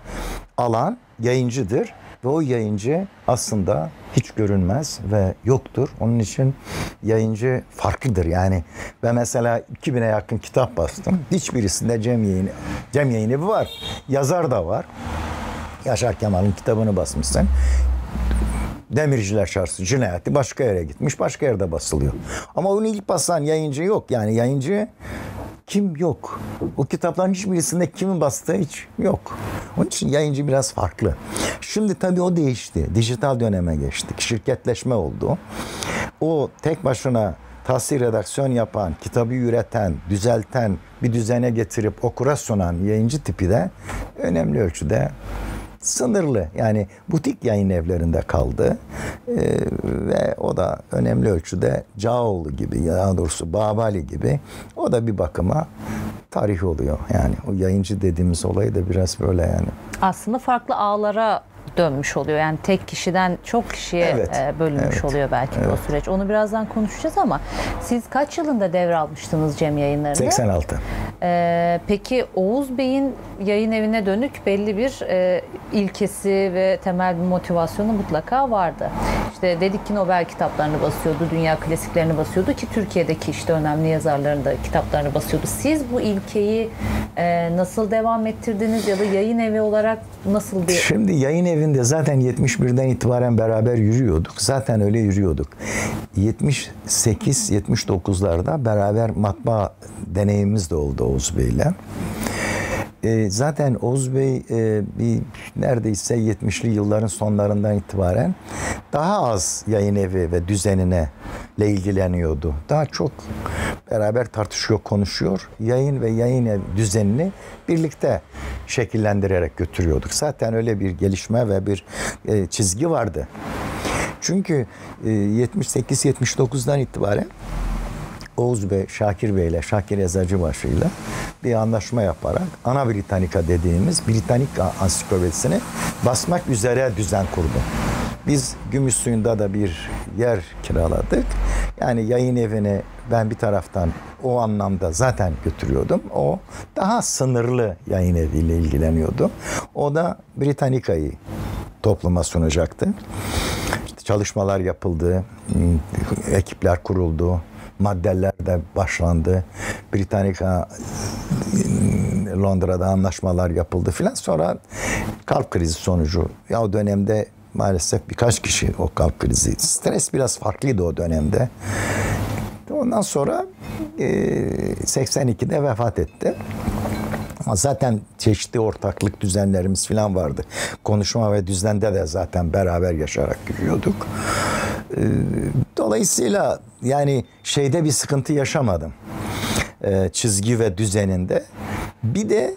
alan yayıncıdır ve o yayıncı aslında hiç görünmez ve yoktur. Onun için yayıncı farklıdır. Yani ben mesela 2000'e yakın kitap bastım. Hiçbirisinde Cem Yayın, Cem Yayın var. Yazar da var. Yaşar Kemal'in kitabını basmışsın. Demirciler Çarşısı cinayeti başka yere gitmiş, başka yerde basılıyor. Ama onu ilk basan yayıncı yok. Yani yayıncı kim yok. O kitapların hiçbirisinde kimin bastığı hiç yok. Onun için yayıncı biraz farklı. Şimdi tabii o değişti. Dijital döneme geçtik. Şirketleşme oldu. O tek başına tahsil redaksiyon yapan, kitabı üreten, düzelten, bir düzene getirip okura sunan yayıncı tipi de önemli ölçüde sınırlı. Yani butik yayın evlerinde kaldı. Ee, ve o da önemli ölçüde Cağoğlu gibi, daha doğrusu Babali gibi o da bir bakıma tarih oluyor. Yani o yayıncı dediğimiz olay da biraz böyle yani. Aslında farklı ağlara dönmüş oluyor. Yani tek kişiden çok kişiye Evet, e, bölünmüş evet, oluyor belki de o süreç. Onu birazdan konuşacağız ama siz kaç yılında devralmıştınız Cem yayınlarını? 86. Ee, peki Oğuz Bey'in yayın evine dönük belli bir e, ilkesi ve temel bir motivasyonu mutlaka vardı. İşte dedik ki Nobel kitaplarını basıyordu, dünya klasiklerini basıyordu ki Türkiye'deki işte önemli yazarların da kitaplarını basıyordu. Siz bu ilkeyi e, nasıl devam ettirdiniz ya da yayın evi olarak nasıl bir Şimdi yayın evinde zaten 71'den itibaren beraber yürüyorduk. Zaten öyle yürüyorduk. 78-79'larda beraber matbaa deneyimimiz de oldu Oğuz Bey'le. E, zaten Oğuz Bey e, bir neredeyse 70'li yılların sonlarından itibaren daha az yayın evi ve düzenine ilgileniyordu. Daha çok beraber tartışıyor, konuşuyor. Yayın ve yayın ev düzenini birlikte şekillendirerek götürüyorduk. Zaten öyle bir gelişme ve bir e, çizgi vardı. Çünkü e, 78-79'dan itibaren Oğuz Bey, Şakir Bey ile Şakir Eczacıbaşı ile bir anlaşma yaparak Ana Britannica dediğimiz Britannica ansiklopedisini basmak üzere düzen kurdu. Biz Gümüşsuyu'nda da bir yer kiraladık. Yani yayın evini ben bir taraftan o anlamda zaten götürüyordum. O daha sınırlı yayın eviyle ilgileniyordu. O da Britannica'yı topluma sunacaktı. İşte çalışmalar yapıldı, ekipler kuruldu, maddeler de başlandı. Britannica Londra'da anlaşmalar yapıldı filan. Sonra kalp krizi sonucu ya o dönemde maalesef birkaç kişi o kalp krizi. Stres biraz farklıydı o dönemde. Ondan sonra 82'de vefat etti. Ama zaten çeşitli ortaklık düzenlerimiz falan vardı. Konuşma ve düzende de zaten beraber yaşarak yürüyorduk. Dolayısıyla yani şeyde bir sıkıntı yaşamadım. Çizgi ve düzeninde. Bir de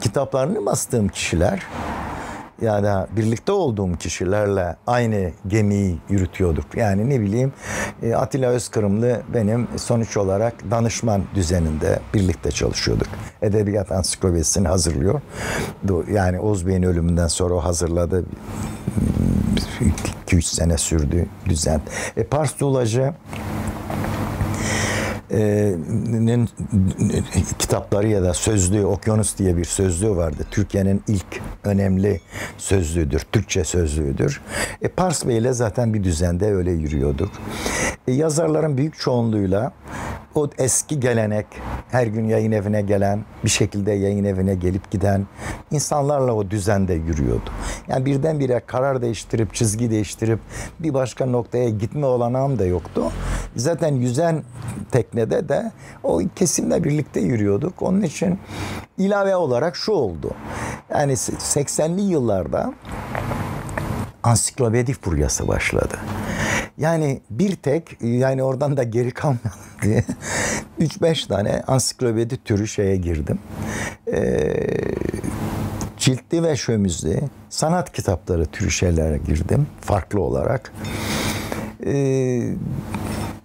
kitaplarını bastığım kişiler ya da birlikte olduğum kişilerle aynı gemiyi yürütüyorduk. Yani ne bileyim Atilla Özkırımlı benim sonuç olarak danışman düzeninde birlikte çalışıyorduk. Edebiyat ansiklopedisini hazırlıyor. Yani Oğuz Bey'in ölümünden sonra o hazırladı. 2-3 sene sürdü düzen. E, Pars Dulacı nin kitapları ya da sözlüğü Okyanus diye bir sözlüğü vardı. Türkiye'nin ilk önemli sözlüğüdür. Türkçe sözlüğüdür. E, Pars Bey ile zaten bir düzende öyle yürüyorduk. E, yazarların büyük çoğunluğuyla o eski gelenek, her gün yayın evine gelen, bir şekilde yayın evine gelip giden insanlarla o düzende yürüyordu. Yani birdenbire karar değiştirip, çizgi değiştirip bir başka noktaya gitme olanağım da yoktu. Zaten yüzen teknede de o kesimle birlikte yürüyorduk. Onun için ilave olarak şu oldu. Yani 80'li yıllarda ansiklopedi furyası başladı. Yani bir tek yani oradan da geri kalmayalım diye 3-5 tane ansiklopedi türü şeye girdim. Ee, ciltli ve şömüzlü sanat kitapları türü şeylere girdim farklı olarak. Ee,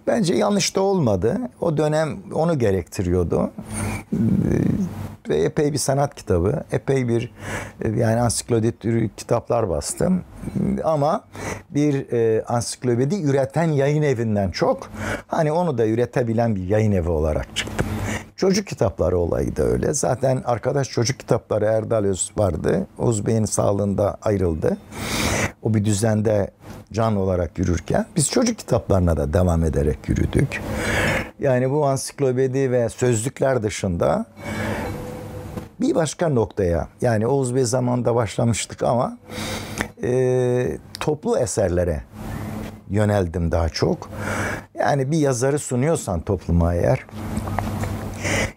bence yanlış da olmadı. O dönem onu gerektiriyordu. Ee, ve epey bir sanat kitabı, epey bir yani ansiklopedi türü kitaplar bastım. Ama bir e, ansiklopedi üreten yayın evinden çok hani onu da üretebilen bir yayın evi olarak çıktım. Çocuk kitapları olayı da öyle. Zaten arkadaş çocuk kitapları Erdal Öz vardı. Oğuz Bey'in sağlığında ayrıldı. O bir düzende can olarak yürürken biz çocuk kitaplarına da devam ederek yürüdük. Yani bu ansiklopedi ve sözlükler dışında bir başka noktaya yani Oğuz Bey zamanında başlamıştık ama e, toplu eserlere yöneldim daha çok. Yani bir yazarı sunuyorsan topluma eğer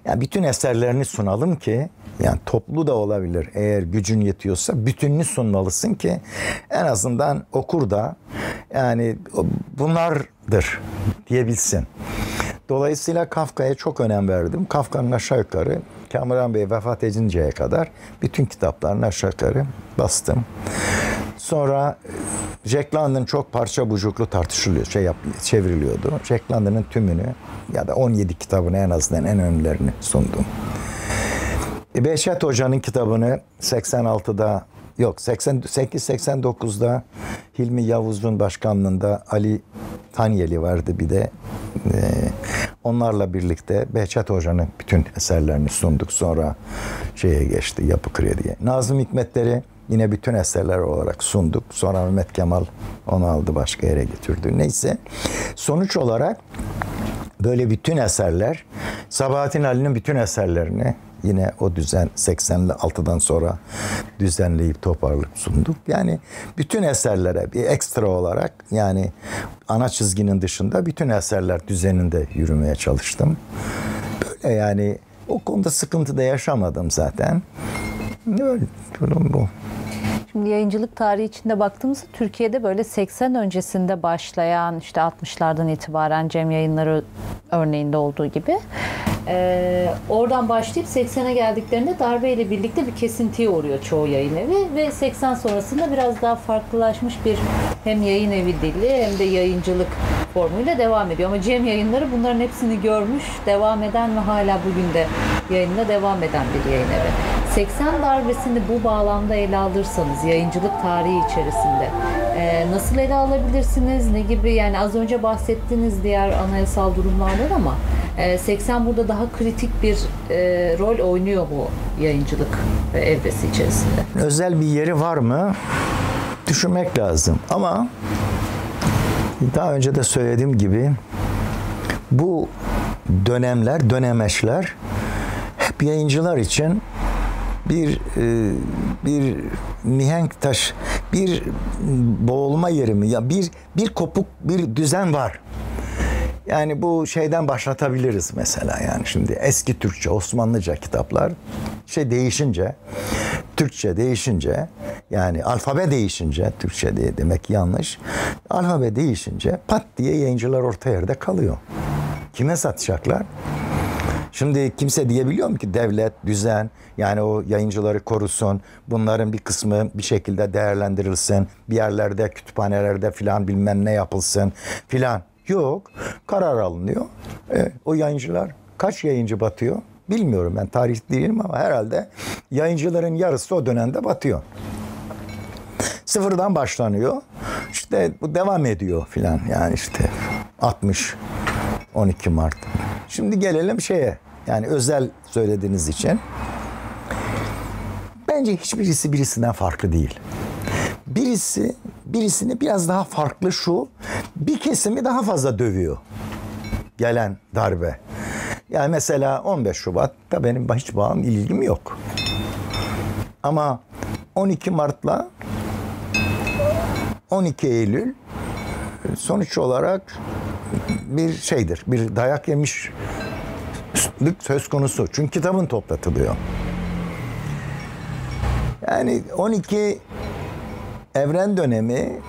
yani bütün eserlerini sunalım ki yani toplu da olabilir eğer gücün yetiyorsa bütününü sunmalısın ki en azından okur da yani bunlardır diyebilsin. Dolayısıyla Kafka'ya çok önem verdim. Kafka'nın aşağı yukarı Kamuran Bey vefat edinceye kadar bütün kitaplarını aşağı yukarı bastım. Sonra Jack London çok parça bucuklu tartışılıyor, şey yap, çevriliyordu. Jack London'ın tümünü ya da 17 kitabını en azından en önemlilerini sundum. Behçet Hoca'nın kitabını 86'da yok 88-89'da Hilmi Yavuz'un başkanlığında Ali Tanyeli vardı bir de. Ee, onlarla birlikte Behçet Hoca'nın bütün eserlerini sunduk. Sonra şeye geçti Yapı Kredi'ye. Nazım Hikmetleri yine bütün eserler olarak sunduk. Sonra Mehmet Kemal onu aldı başka yere getirdi. Neyse sonuç olarak böyle bütün eserler Sabahattin Ali'nin bütün eserlerini yine o düzen 86'dan sonra düzenleyip toparlayıp sunduk. Yani bütün eserlere bir ekstra olarak yani ana çizginin dışında bütün eserler düzeninde yürümeye çalıştım. Böyle yani O konuda sıkıntı da yaşamadım zaten. Öyle durum bu. Şimdi yayıncılık tarihi içinde baktığımızda Türkiye'de böyle 80 öncesinde başlayan işte 60'lardan itibaren Cem Yayınları örneğinde olduğu gibi e, oradan başlayıp 80'e geldiklerinde darbeyle birlikte bir kesintiye uğruyor çoğu yayın evi ve 80 sonrasında biraz daha farklılaşmış bir hem yayın evi dili hem de yayıncılık formuyla devam ediyor. Ama Cem Yayınları bunların hepsini görmüş, devam eden ve hala bugün de yayınına devam eden bir yayın evi. 80 darbesini bu bağlamda ele alırsanız yayıncılık tarihi içerisinde e, nasıl ele alabilirsiniz? Ne gibi yani az önce bahsettiğiniz diğer anayasal durumlardan ama e, 80 burada daha kritik bir e, rol oynuyor bu yayıncılık evresi içerisinde. Özel bir yeri var mı? Düşünmek lazım. Ama daha önce de söylediğim gibi bu dönemler, dönemeçler hep yayıncılar için bir e, bir mihenk taş, bir boğulma yeri mi? Ya bir bir kopuk bir düzen var. Yani bu şeyden başlatabiliriz mesela yani şimdi eski Türkçe, Osmanlıca kitaplar şey değişince, Türkçe değişince yani alfabe değişince, Türkçe diye demek yanlış. Alfabe değişince pat diye yayıncılar orta yerde kalıyor. Kime satacaklar? Şimdi kimse diyebiliyor mu ki devlet, düzen yani o yayıncıları korusun. Bunların bir kısmı bir şekilde değerlendirilsin. Bir yerlerde, kütüphanelerde filan bilmem ne yapılsın filan. Yok. Karar alınıyor. E, o yayıncılar kaç yayıncı batıyor? Bilmiyorum ben tarih değilim ama herhalde yayıncıların yarısı o dönemde batıyor. Sıfırdan başlanıyor. İşte bu devam ediyor filan yani işte 60 12 Mart. Şimdi gelelim şeye yani özel söylediğiniz için. Bence hiçbirisi birisinden farklı değil. Birisi birisini biraz daha farklı şu bir kesimi daha fazla dövüyor. Gelen darbe. Yani mesela 15 Şubat'ta benim hiç bağım ilgim yok. Ama 12 Mart'la 12 Eylül sonuç olarak bir şeydir. Bir dayak yemiş söz konusu. Çünkü kitabın toplatılıyor. Yani 12 evren dönemi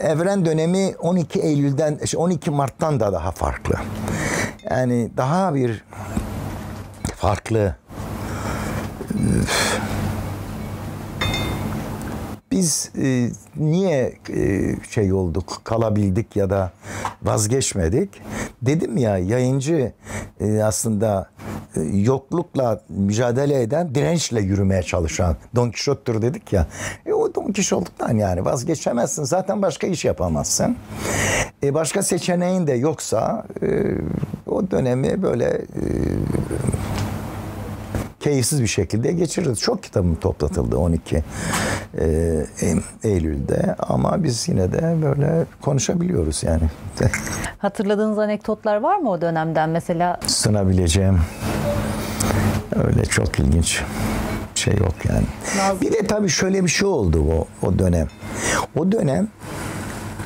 evren dönemi 12 Eylül'den 12 Mart'tan da daha farklı. Yani daha bir farklı biz e, niye e, şey olduk, kalabildik ya da vazgeçmedik? Dedim ya yayıncı e, aslında e, yoklukla mücadele eden, dirençle yürümeye çalışan Don Quixote'tur dedik ya. E, o Don Quixote'dan yani vazgeçemezsin. Zaten başka iş yapamazsın. E, başka seçeneğin de yoksa e, o dönemi böyle e, keyifsiz bir şekilde geçiririz. Çok kitabım toplatıldı 12 e, Eylül'de ama biz yine de böyle konuşabiliyoruz yani. Hatırladığınız anekdotlar var mı o dönemden mesela? Sunabileceğim öyle çok ilginç şey yok yani. Nazım. Bir de tabii şöyle bir şey oldu o, o dönem. O dönem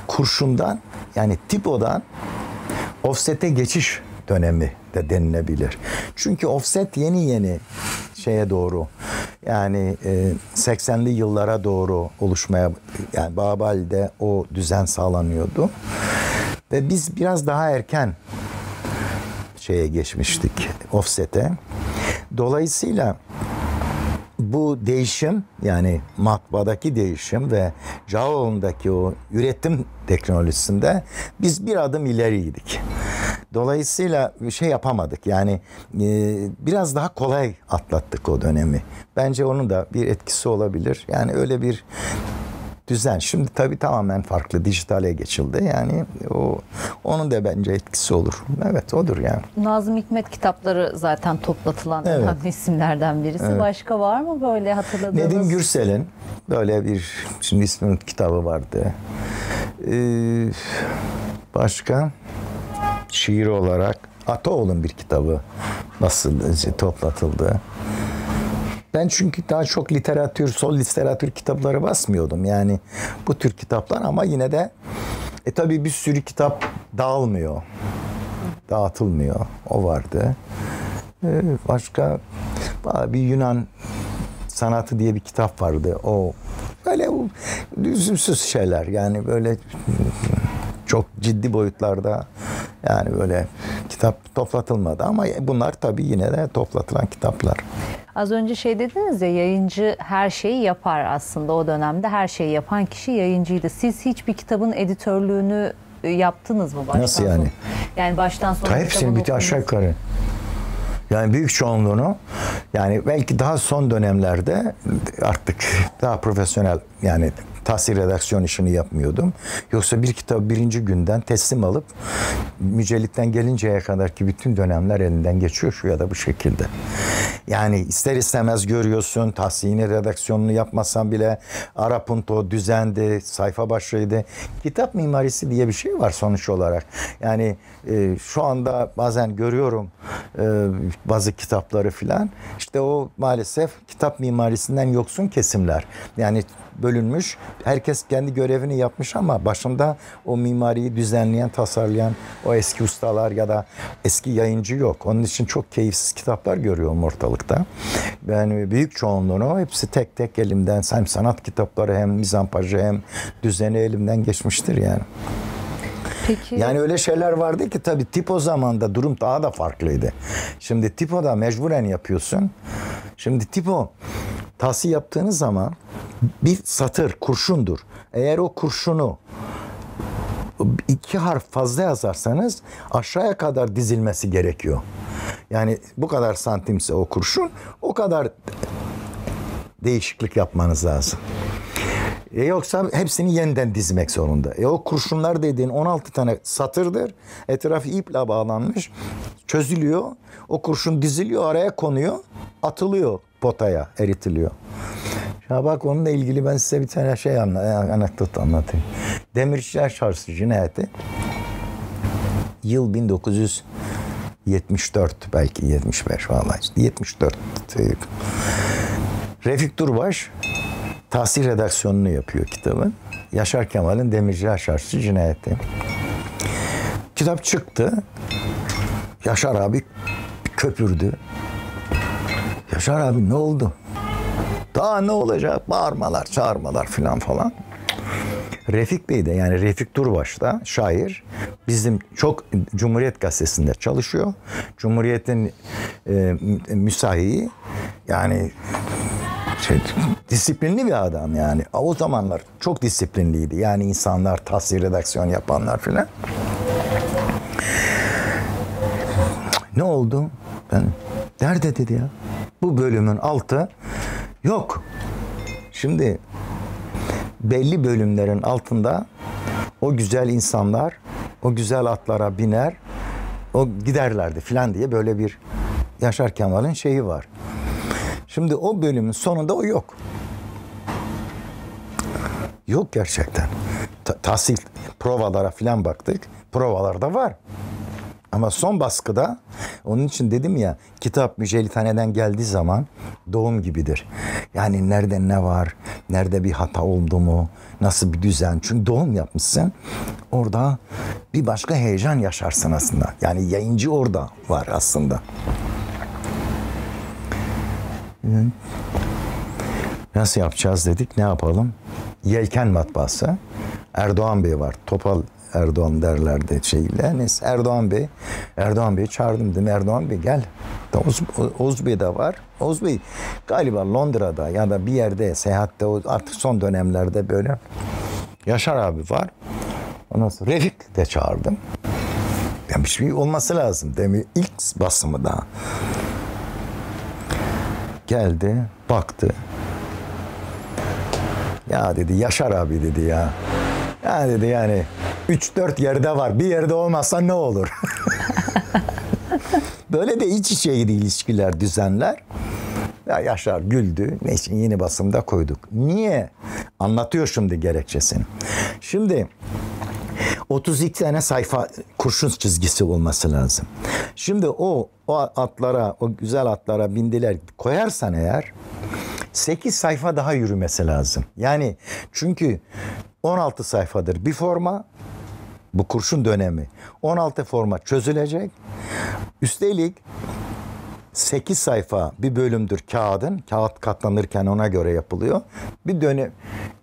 kurşundan yani tipodan offset'e geçiş dönemi de denilebilir. Çünkü offset yeni yeni şeye doğru yani e, 80'li yıllara doğru oluşmaya yani Babal'de o düzen sağlanıyordu. Ve biz biraz daha erken şeye geçmiştik offset'e. Dolayısıyla bu değişim yani matbaadaki değişim ve Cao'ndaki o üretim teknolojisinde biz bir adım ileriydik. Dolayısıyla bir şey yapamadık. Yani e, biraz daha kolay atlattık o dönemi. Bence onun da bir etkisi olabilir. Yani öyle bir düzen. Şimdi tabii tamamen farklı dijitale geçildi. Yani o onun da bence etkisi olur. Evet odur yani. Nazım Hikmet kitapları zaten toplatılan evet. isimlerden birisi. Evet. Başka var mı böyle hatırladığınız? Nedim Gürsel'in böyle bir şimdi isminin kitabı vardı. Ee, başka şiir olarak Ataoğlu'nun bir kitabı nasıl toplatıldı. Ben çünkü daha çok literatür, sol literatür kitapları basmıyordum. Yani bu tür kitaplar ama yine de e tabii bir sürü kitap dağılmıyor. dağıtılmıyor. O vardı. Ee, başka bir Yunan sanatı diye bir kitap vardı. O böyle lüzumsuz şeyler yani böyle çok ciddi boyutlarda yani böyle kitap toplatılmadı ama bunlar tabii yine de toplatılan kitaplar. Az önce şey dediniz ya yayıncı her şeyi yapar aslında o dönemde her şeyi yapan kişi yayıncıydı. Siz hiçbir kitabın editörlüğünü yaptınız mı baştan Nasıl yani? Son? Yani baştan sona Hepsini bir aşağı yukarı. Yani büyük çoğunluğunu yani belki daha son dönemlerde artık daha profesyonel yani tahsil redaksiyon işini yapmıyordum. Yoksa bir kitabı birinci günden teslim alıp mücellitten gelinceye kadar ki bütün dönemler elinden geçiyor şu ya da bu şekilde. Yani ister istemez görüyorsun tahsini redaksiyonunu yapmasan bile ara punto düzendi, sayfa başlığıydı. Kitap mimarisi diye bir şey var sonuç olarak. Yani e, şu anda bazen görüyorum e, bazı kitapları filan. İşte o maalesef kitap mimarisinden yoksun kesimler. Yani bölünmüş. Herkes kendi görevini yapmış ama başında o mimariyi düzenleyen, tasarlayan o eski ustalar ya da eski yayıncı yok. Onun için çok keyifsiz kitaplar görüyorum ortalıkta. Yani büyük çoğunluğunu hepsi tek tek elimden hem sanat kitapları hem mizampajı hem düzeni elimden geçmiştir yani. Peki. Yani öyle şeyler vardı ki tabii tipo zamanda durum daha da farklıydı. Şimdi tipo da mecburen yapıyorsun. Şimdi tipo tahsil yaptığınız zaman bir satır kurşundur. Eğer o kurşunu iki harf fazla yazarsanız aşağıya kadar dizilmesi gerekiyor. Yani bu kadar santimse o kurşun o kadar değişiklik yapmanız lazım. E yoksa hepsini yeniden dizmek zorunda. E o kurşunlar dediğin 16 tane satırdır. Etrafı iple bağlanmış. Çözülüyor. O kurşun diziliyor, araya konuyor. Atılıyor potaya, eritiliyor. Ya bak onunla ilgili ben size bir tane şey anla, anekdot anlatayım. Demirciler Çarşı cinayeti. Yıl 1974 belki 75 vallahi işte 74. Refik Durbaş tahsil redaksiyonunu yapıyor kitabın. Yaşar Kemal'in Demirciler Çarşısı Cinayeti. Kitap çıktı. Yaşar abi köpürdü. Yaşar abi ne oldu? Daha ne olacak? Bağırmalar, çağırmalar filan falan. Refik Bey de yani Refik Durbaş da şair. Bizim çok Cumhuriyet Gazetesi'nde çalışıyor. Cumhuriyet'in e, müsahiyi yani şey, disiplinli bir adam yani. O zamanlar çok disiplinliydi. Yani insanlar tahsil redaksiyon yapanlar filan. Ne oldu? Ben nerede dedi ya? Bu bölümün altı yok. Şimdi belli bölümlerin altında o güzel insanlar o güzel atlara biner o giderlerdi filan diye böyle bir Yaşar Kemal'in şeyi var. Şimdi o bölümün sonunda o yok. Yok gerçekten. Ta- tahsil provalara filan baktık. Provalarda var. Ama son baskıda onun için dedim ya kitap mücellithaneden geldiği zaman doğum gibidir. Yani nerede ne var, nerede bir hata oldu mu, nasıl bir düzen. Çünkü doğum yapmışsın orada bir başka heyecan yaşarsın aslında. Yani yayıncı orada var aslında. Nasıl yapacağız dedik. Ne yapalım? Yelken matbaası. Erdoğan Bey var. Topal Erdoğan derlerdi şeyle. Neyse Erdoğan Bey. Erdoğan Bey'i çağırdım dedim. Erdoğan Bey gel. Oğuz, Oğuz Bey de var. Oğuz Bey galiba Londra'da ya da bir yerde seyahatte artık son dönemlerde böyle. Yaşar abi var. Ondan sonra Refik de çağırdım. Yani bir şey olması lazım. Demin ilk basımı daha. Geldi, baktı. Ya dedi Yaşar abi dedi ya. Ya dedi yani 3-4 yerde var. Bir yerde olmazsa ne olur? Böyle de iç içeydi ilişkiler, düzenler. Ya Yaşar güldü. Neyse yeni basımda koyduk. Niye? Anlatıyor şimdi gerekçesini. Şimdi 32 tane sayfa kurşun çizgisi olması lazım. Şimdi o o atlara, o güzel atlara bindiler koyarsan eğer 8 sayfa daha yürümesi lazım. Yani çünkü 16 sayfadır bir forma bu kurşun dönemi 16 format çözülecek. Üstelik 8 sayfa bir bölümdür kağıdın. Kağıt katlanırken ona göre yapılıyor. Bir dönem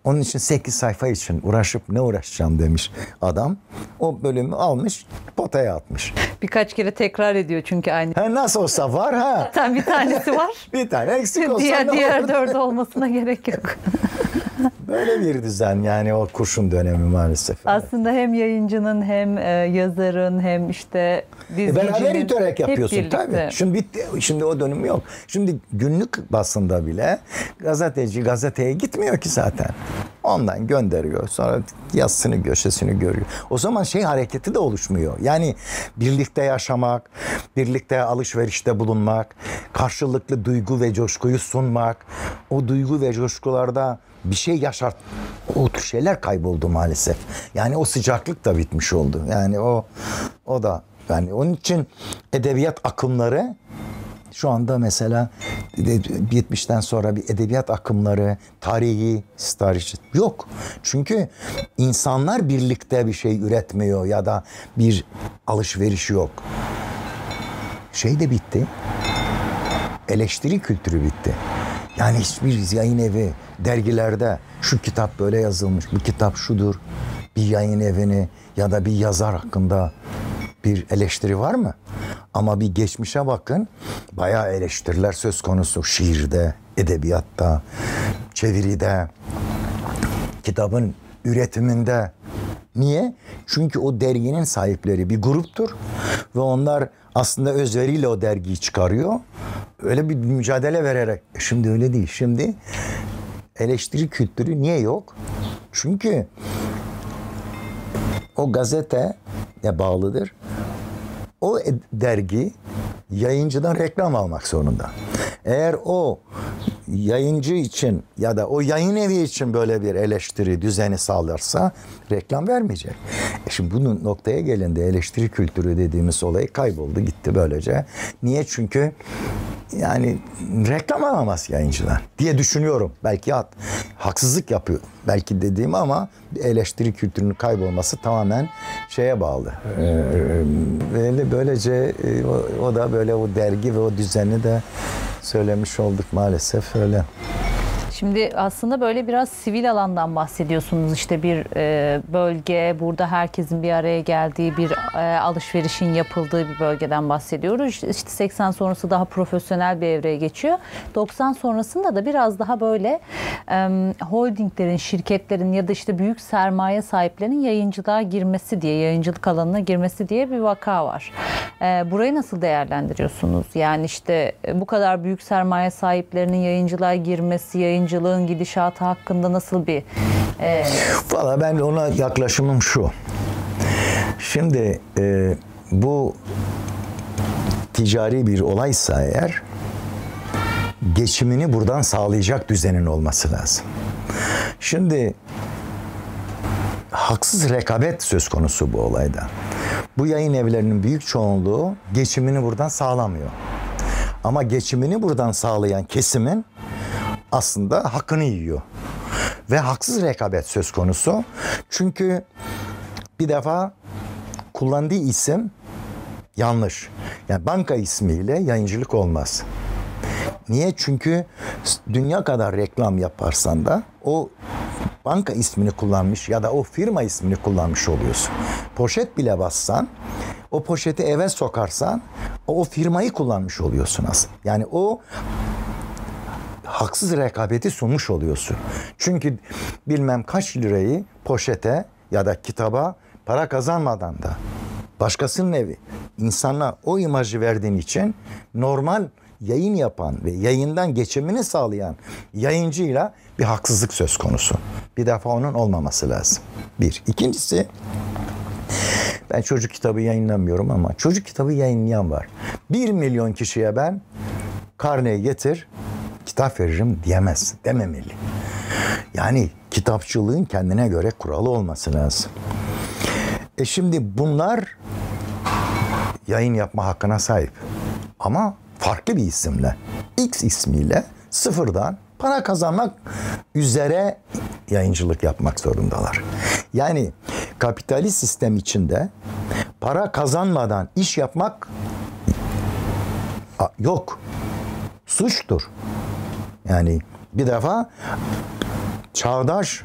onun için 8 sayfa için uğraşıp ne uğraşacağım demiş adam. O bölümü almış potaya atmış. Birkaç kere tekrar ediyor çünkü aynı. Ha, nasıl olsa var ha. Zaten bir tanesi var. bir tane eksik olsa diğer diğer dördü olmasına gerek yok. Böyle bir düzen yani o kurşun dönemi maalesef. Aslında hem yayıncının hem e, yazarın hem işte E dizicinin beraber iterek yapıyorsun tabii. Şimdi bitti. Şimdi o dönüm yok. Şimdi günlük basında bile gazeteci gazeteye gitmiyor ki zaten. Ondan gönderiyor. Sonra yazısını köşesini görüyor. O zaman şey hareketi de oluşmuyor. Yani birlikte yaşamak, birlikte alışverişte bulunmak, karşılıklı duygu ve coşkuyu sunmak, o duygu ve coşkularda bir şey yaşart o tür şeyler kayboldu maalesef. Yani o sıcaklık da bitmiş oldu. Yani o o da yani onun için edebiyat akımları şu anda mesela 70'ten sonra bir edebiyat akımları, tarihi, tarihçi yok. Çünkü insanlar birlikte bir şey üretmiyor ya da bir alışveriş yok. Şey de bitti. Eleştiri kültürü bitti. Yani hiçbir yayın evi dergilerde şu kitap böyle yazılmış, bu kitap şudur. Bir yayın evini ya da bir yazar hakkında bir eleştiri var mı? Ama bir geçmişe bakın. Bayağı eleştiriler söz konusu şiirde, edebiyatta, çeviride, kitabın üretiminde. Niye? Çünkü o derginin sahipleri bir gruptur ve onlar aslında özveriyle o dergiyi çıkarıyor. Öyle bir mücadele vererek. Şimdi öyle değil. Şimdi eleştiri kültürü niye yok? Çünkü o gazete ne bağlıdır? O dergi yayıncıdan reklam almak zorunda. Eğer o yayıncı için ya da o yayın evi için böyle bir eleştiri düzeni sağlarsa reklam vermeyecek. E şimdi bunun noktaya gelindi eleştiri kültürü dediğimiz olay kayboldu gitti böylece. Niye? Çünkü yani reklam alamaz yayıncılar diye düşünüyorum. Belki hat, haksızlık yapıyor belki dediğim ama eleştiri kültürünün kaybolması tamamen şeye bağlı. Ee, böyle böylece e, o, o da böyle o dergi ve o düzeni de söylemiş olduk maalesef öyle. Şimdi aslında böyle biraz sivil alandan bahsediyorsunuz. İşte bir e, bölge, burada herkesin bir araya geldiği bir e, alışverişin yapıldığı bir bölgeden bahsediyoruz. İşte 80 sonrası daha profesyonel bir evreye geçiyor. 90 sonrasında da biraz daha böyle e, holdinglerin, şirketlerin ya da işte büyük sermaye sahiplerinin yayıncılığa girmesi diye, yayıncılık alanına girmesi diye bir vaka var. E, burayı nasıl değerlendiriyorsunuz? Yani işte e, bu kadar büyük sermaye sahiplerinin yayıncılığa girmesi, yayıncılığın gidişatı hakkında nasıl bir e, Valla ben ona yaklaşımım şu. Şimdi e, bu ticari bir olaysa eğer geçimini buradan sağlayacak düzenin olması lazım. Şimdi haksız rekabet söz konusu bu olayda. Bu yayın evlerinin büyük çoğunluğu geçimini buradan sağlamıyor. Ama geçimini buradan sağlayan kesimin aslında hakkını yiyor. Ve haksız rekabet söz konusu. Çünkü bir defa kullandığı isim yanlış. Yani banka ismiyle yayıncılık olmaz. Niye? Çünkü dünya kadar reklam yaparsan da o banka ismini kullanmış ya da o firma ismini kullanmış oluyorsun. Poşet bile bassan o poşeti eve sokarsan o firmayı kullanmış oluyorsun aslında. Yani o haksız rekabeti sunmuş oluyorsun. Çünkü bilmem kaç lirayı poşete ya da kitaba para kazanmadan da başkasının evi insana o imajı verdiğin için normal yayın yapan ve yayından geçimini sağlayan yayıncıyla bir haksızlık söz konusu. Bir defa onun olmaması lazım. Bir. İkincisi ben çocuk kitabı yayınlamıyorum ama çocuk kitabı yayınlayan var. Bir milyon kişiye ben karneyi getir kitap veririm diyemez, dememeli. Yani kitapçılığın kendine göre kuralı olması lazım. E şimdi bunlar yayın yapma hakkına sahip. Ama farklı bir isimle, X ismiyle sıfırdan para kazanmak üzere yayıncılık yapmak zorundalar. Yani kapitalist sistem içinde para kazanmadan iş yapmak yok. Suçtur. Yani bir defa çağdaş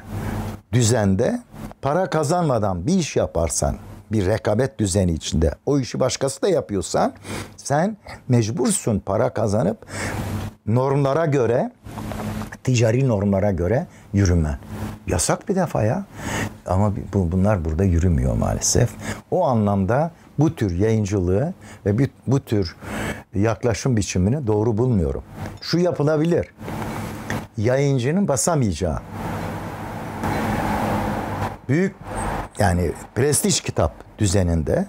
düzende para kazanmadan bir iş yaparsan bir rekabet düzeni içinde o işi başkası da yapıyorsan sen mecbursun para kazanıp normlara göre ticari normlara göre yürümen. Yasak bir defa ya. Ama bu, bunlar burada yürümüyor maalesef. O anlamda bu tür yayıncılığı ve bu, tür yaklaşım biçimini doğru bulmuyorum. Şu yapılabilir. Yayıncının basamayacağı büyük yani prestij kitap düzeninde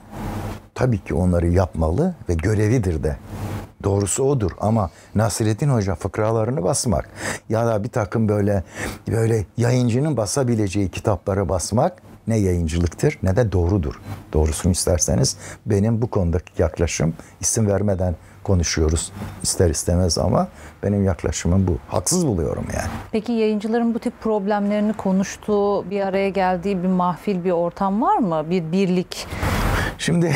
tabii ki onları yapmalı ve görevidir de. Doğrusu odur ama Nasrettin Hoca fıkralarını basmak ya da bir takım böyle böyle yayıncının basabileceği kitapları basmak ne yayıncılıktır ne de doğrudur. Doğrusunu isterseniz benim bu konudaki yaklaşım isim vermeden konuşuyoruz ister istemez ama benim yaklaşımım bu. Haksız buluyorum yani. Peki yayıncıların bu tip problemlerini konuştuğu, bir araya geldiği bir mahfil, bir ortam var mı? Bir birlik? Şimdi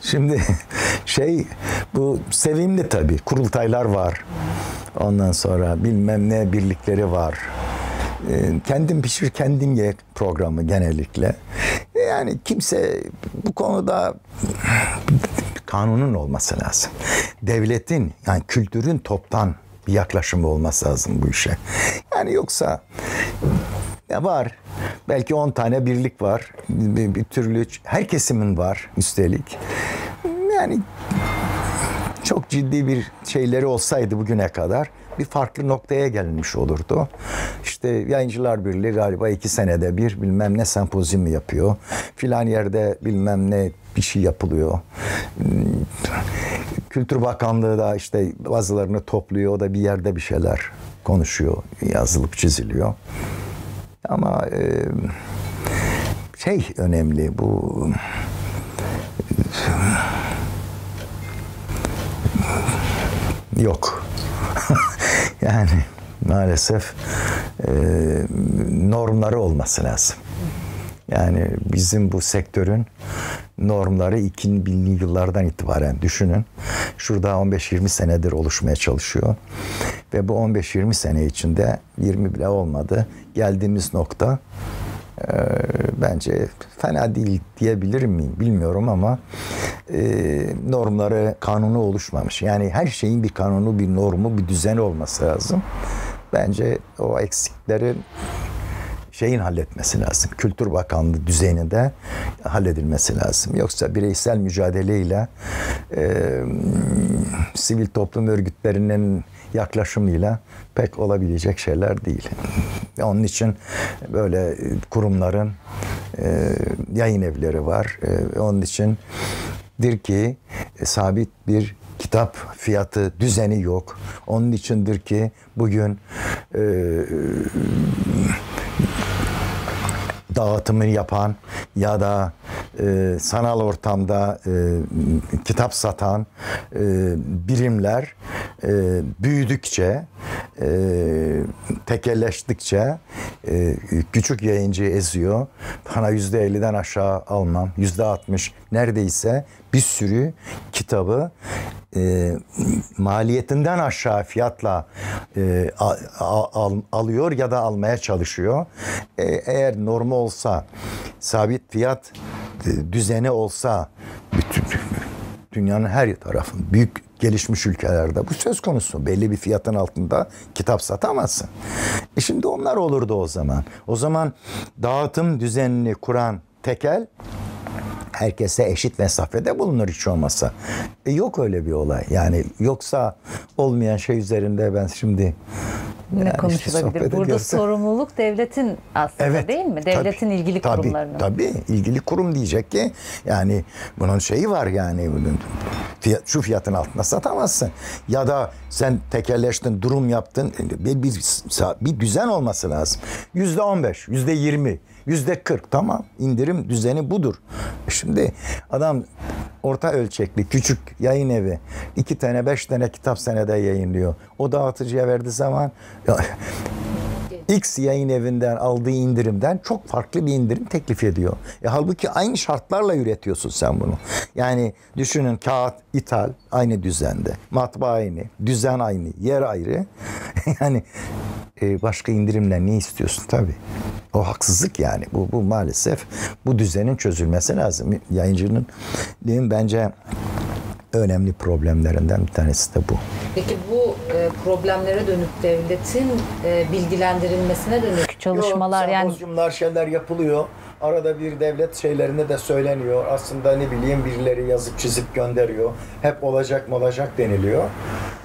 şimdi şey bu sevimli tabii. Kurultaylar var. Ondan sonra bilmem ne birlikleri var. Ee, kendim pişir kendim ye programı genellikle. Yani kimse bu konuda kanunun olması lazım. Devletin yani kültürün toptan bir yaklaşımı olması lazım bu işe. Yani yoksa ya var. Belki 10 tane birlik var. Bir, bir türlü her kesimin var üstelik. Yani çok ciddi bir şeyleri olsaydı bugüne kadar bir farklı noktaya gelinmiş olurdu. İşte Yayıncılar Birliği galiba iki senede bir bilmem ne sempozyum yapıyor. Filan yerde bilmem ne bir şey yapılıyor. Kültür Bakanlığı da işte bazılarını topluyor. O da bir yerde bir şeyler konuşuyor. Yazılıp çiziliyor. Ama e, şey önemli bu yok. yani maalesef e, normları olması lazım. Yani bizim bu sektörün normları 2000'li yıllardan itibaren düşünün. Şurada 15-20 senedir oluşmaya çalışıyor. Ve bu 15-20 sene içinde 20 bile olmadı. Geldiğimiz nokta e, bence fena değil diyebilir miyim bilmiyorum ama e, normları, kanunu oluşmamış. Yani her şeyin bir kanunu, bir normu, bir düzeni olması lazım. Bence o eksiklerin şeyin halletmesi lazım. Kültür Bakanlığı düzeyinde halledilmesi lazım. Yoksa bireysel mücadeleyle e, sivil toplum örgütlerinin yaklaşımıyla pek olabilecek şeyler değil. Onun için böyle kurumların e, yayın evleri var. E, onun için dir ki e, sabit bir kitap fiyatı düzeni yok. Onun içindir ki bugün e, dağıtımını yapan ya da e, sanal ortamda e, kitap satan e, birimler e, büyüdükçe e, tekelleştikçe e, küçük yayıncı eziyor. Bana yüzde elliden aşağı almam. Yüzde altmış neredeyse bir sürü kitabı e, maliyetinden aşağı fiyatla e, al, al, alıyor ya da almaya çalışıyor. E, eğer normal olsa, sabit fiyat e, düzeni olsa bütün dünyanın her tarafın büyük gelişmiş ülkelerde bu söz konusu. Belli bir fiyatın altında kitap satamazsın. E şimdi onlar olurdu o zaman. O zaman dağıtım düzenini kuran tekel herkese eşit mesafede bulunur hiç olmazsa. E yok öyle bir olay. Yani yoksa olmayan şey üzerinde ben şimdi ne yani konuşulabilir? Işte Burada ediyorsa... sorumluluk devletin aslında evet, değil mi? Devletin tabii, ilgili tabii, kurumlarının. Tabii ilgili kurum diyecek ki yani bunun şeyi var yani fiyat, şu fiyatın altında satamazsın. Ya da sen tekelleştin, durum yaptın bir, bir, bir düzen olması lazım. Yüzde on beş, yüzde yirmi Yüzde 40 tamam indirim düzeni budur. Şimdi adam orta ölçekli küçük yayın evi iki tane beş tane kitap senede yayınlıyor. O dağıtıcıya verdiği zaman X yayın evinden aldığı indirimden çok farklı bir indirim teklif ediyor. E, halbuki aynı şartlarla üretiyorsun sen bunu. Yani düşünün kağıt ithal aynı düzende. Matbaa aynı. Düzen aynı. Yer ayrı. yani e, başka indirimle ne istiyorsun tabii. O haksızlık yani. Bu, bu maalesef bu düzenin çözülmesi lazım. Yayıncının bence önemli problemlerinden bir tanesi de bu. Peki bu e, problemlere dönük devletin e, bilgilendirilmesine dönük çalışmalar Yok, yani sempozyumlar şeyler yapılıyor. Arada bir devlet şeylerinde de söyleniyor. Aslında ne bileyim birileri yazıp çizip gönderiyor. Hep olacak mı olacak deniliyor.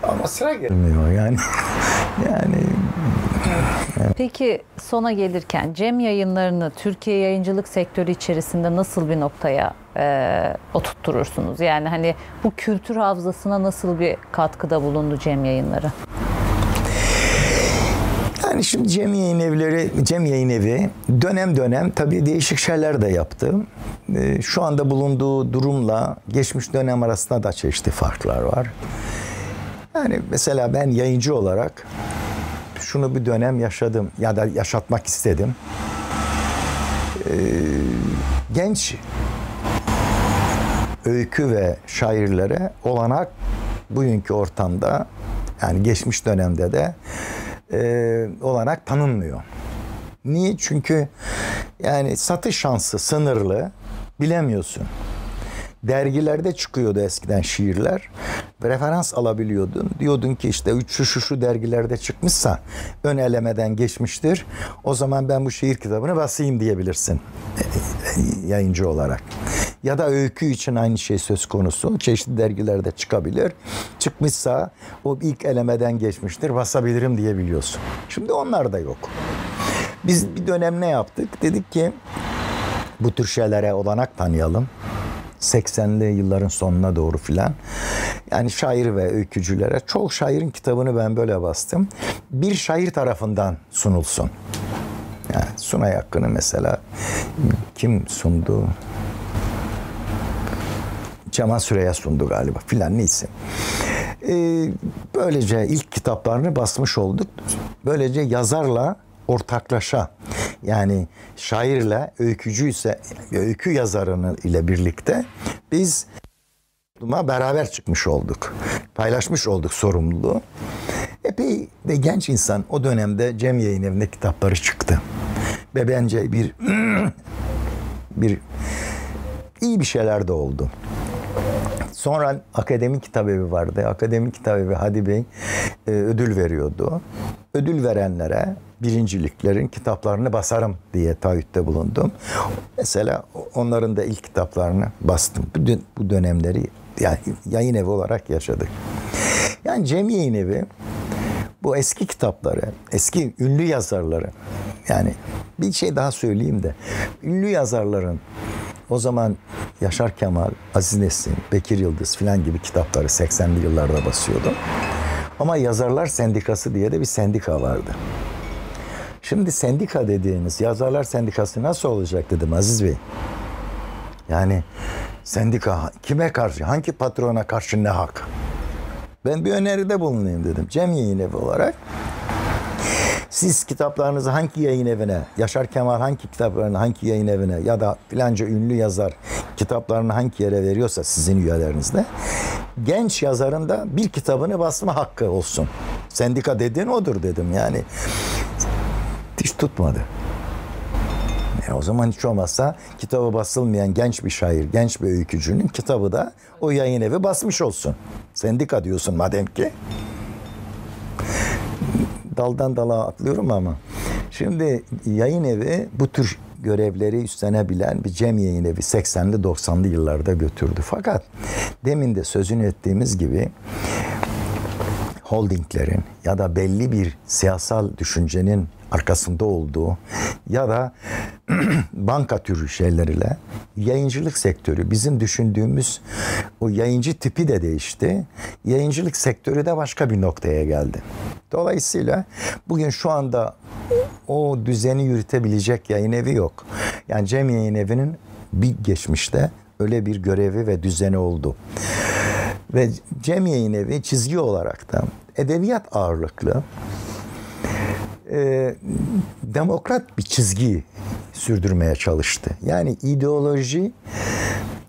Ama sıra gelmiyor yani. yani Peki sona gelirken Cem yayınlarını Türkiye yayıncılık sektörü içerisinde nasıl bir noktaya e, oturtturursunuz? Yani hani bu kültür hafızasına nasıl bir katkıda bulundu Cem yayınları? Yani şimdi Cem Yayın Evleri, Cem Yayın Evi dönem dönem tabii değişik şeyler de yaptı. E, şu anda bulunduğu durumla geçmiş dönem arasında da çeşitli farklar var. Yani mesela ben yayıncı olarak şunu bir dönem yaşadım ya da yaşatmak istedim. Ee, genç öykü ve şairlere olanak bugünkü ortamda yani geçmiş dönemde de e, olanak tanınmıyor. Niye? Çünkü yani satış şansı sınırlı bilemiyorsun. Dergilerde çıkıyordu eskiden şiirler. Referans alabiliyordun. Diyordun ki işte şu şu şu dergilerde çıkmışsa ön elemeden geçmiştir. O zaman ben bu şiir kitabını basayım diyebilirsin yayıncı olarak. Ya da öykü için aynı şey söz konusu. Çeşitli dergilerde çıkabilir. Çıkmışsa o ilk elemeden geçmiştir. Basabilirim diyebiliyorsun. Şimdi onlar da yok. Biz bir dönem ne yaptık? Dedik ki bu tür şeylere olanak tanıyalım. 80'li yılların sonuna doğru filan. Yani şair ve öykücülere çok şairin kitabını ben böyle bastım. Bir şair tarafından sunulsun. Yani Sunay Hakkı'nı mesela kim sundu? Cemal Süreya sundu galiba filan neyse. Ee, böylece ilk kitaplarını basmış olduk. Böylece yazarla ortaklaşa yani şairle öykücü ise öykü yazarını ile birlikte biz beraber çıkmış olduk. Paylaşmış olduk sorumluluğu. Epey de genç insan o dönemde Cem Yayın Evi'nde kitapları çıktı. Ve bence bir bir iyi bir şeyler de oldu. Sonra akademik kitabevi vardı. Akademik kitabevi Hadi Bey e, ödül veriyordu. Ödül verenlere birinciliklerin kitaplarını basarım diye taahhütte bulundum. Mesela onların da ilk kitaplarını bastım. Bu dönemleri yani yayın evi olarak yaşadık. Yani Cem Yayın Evi bu eski kitapları, eski ünlü yazarları yani bir şey daha söyleyeyim de ünlü yazarların o zaman Yaşar Kemal, Aziz Nesin, Bekir Yıldız filan gibi kitapları 80'li yıllarda basıyordu. Ama Yazarlar Sendikası diye de bir sendika vardı. Şimdi sendika dediğimiz yazarlar sendikası nasıl olacak dedim Aziz Bey. Yani sendika kime karşı, hangi patrona karşı ne hak? Ben bir öneride bulunayım dedim. Cem Yayın Evi olarak siz kitaplarınızı hangi yayın evine, Yaşar Kemal hangi kitaplarını hangi yayın evine ya da filanca ünlü yazar kitaplarını hangi yere veriyorsa sizin üyelerinizde genç yazarın da bir kitabını basma hakkı olsun. Sendika dediğin odur dedim yani. Hiç tutmadı. E o zaman hiç olmazsa kitabı basılmayan genç bir şair, genç bir öykücünün kitabı da o yayın evi basmış olsun. Sendika diyorsun madem ki daldan dala atlıyorum ama. Şimdi yayın evi bu tür görevleri üstlenebilen bir cem yayın evi 80'li 90'lı yıllarda götürdü. Fakat demin de sözünü ettiğimiz gibi holdinglerin ya da belli bir siyasal düşüncenin arkasında olduğu ya da banka türü şeyleriyle yayıncılık sektörü bizim düşündüğümüz o yayıncı tipi de değişti. Yayıncılık sektörü de başka bir noktaya geldi. Dolayısıyla bugün şu anda o düzeni yürütebilecek yayın evi yok. Yani Cem Yayın Evi'nin bir geçmişte öyle bir görevi ve düzeni oldu. Ve Cem Yayın Evi çizgi olarak da edebiyat ağırlıklı e, demokrat bir çizgi sürdürmeye çalıştı. Yani ideoloji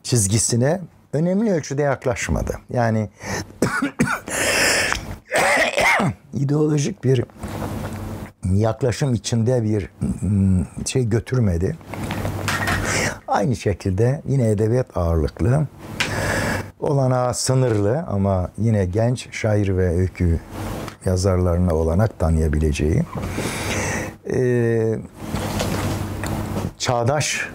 çizgisine önemli ölçüde yaklaşmadı. Yani ideolojik bir yaklaşım içinde bir mm, şey götürmedi. Aynı şekilde yine edebiyat ağırlıklı, olanağı sınırlı ama yine genç şair ve öykü yazarlarına olanak tanıyabileceği e, çağdaş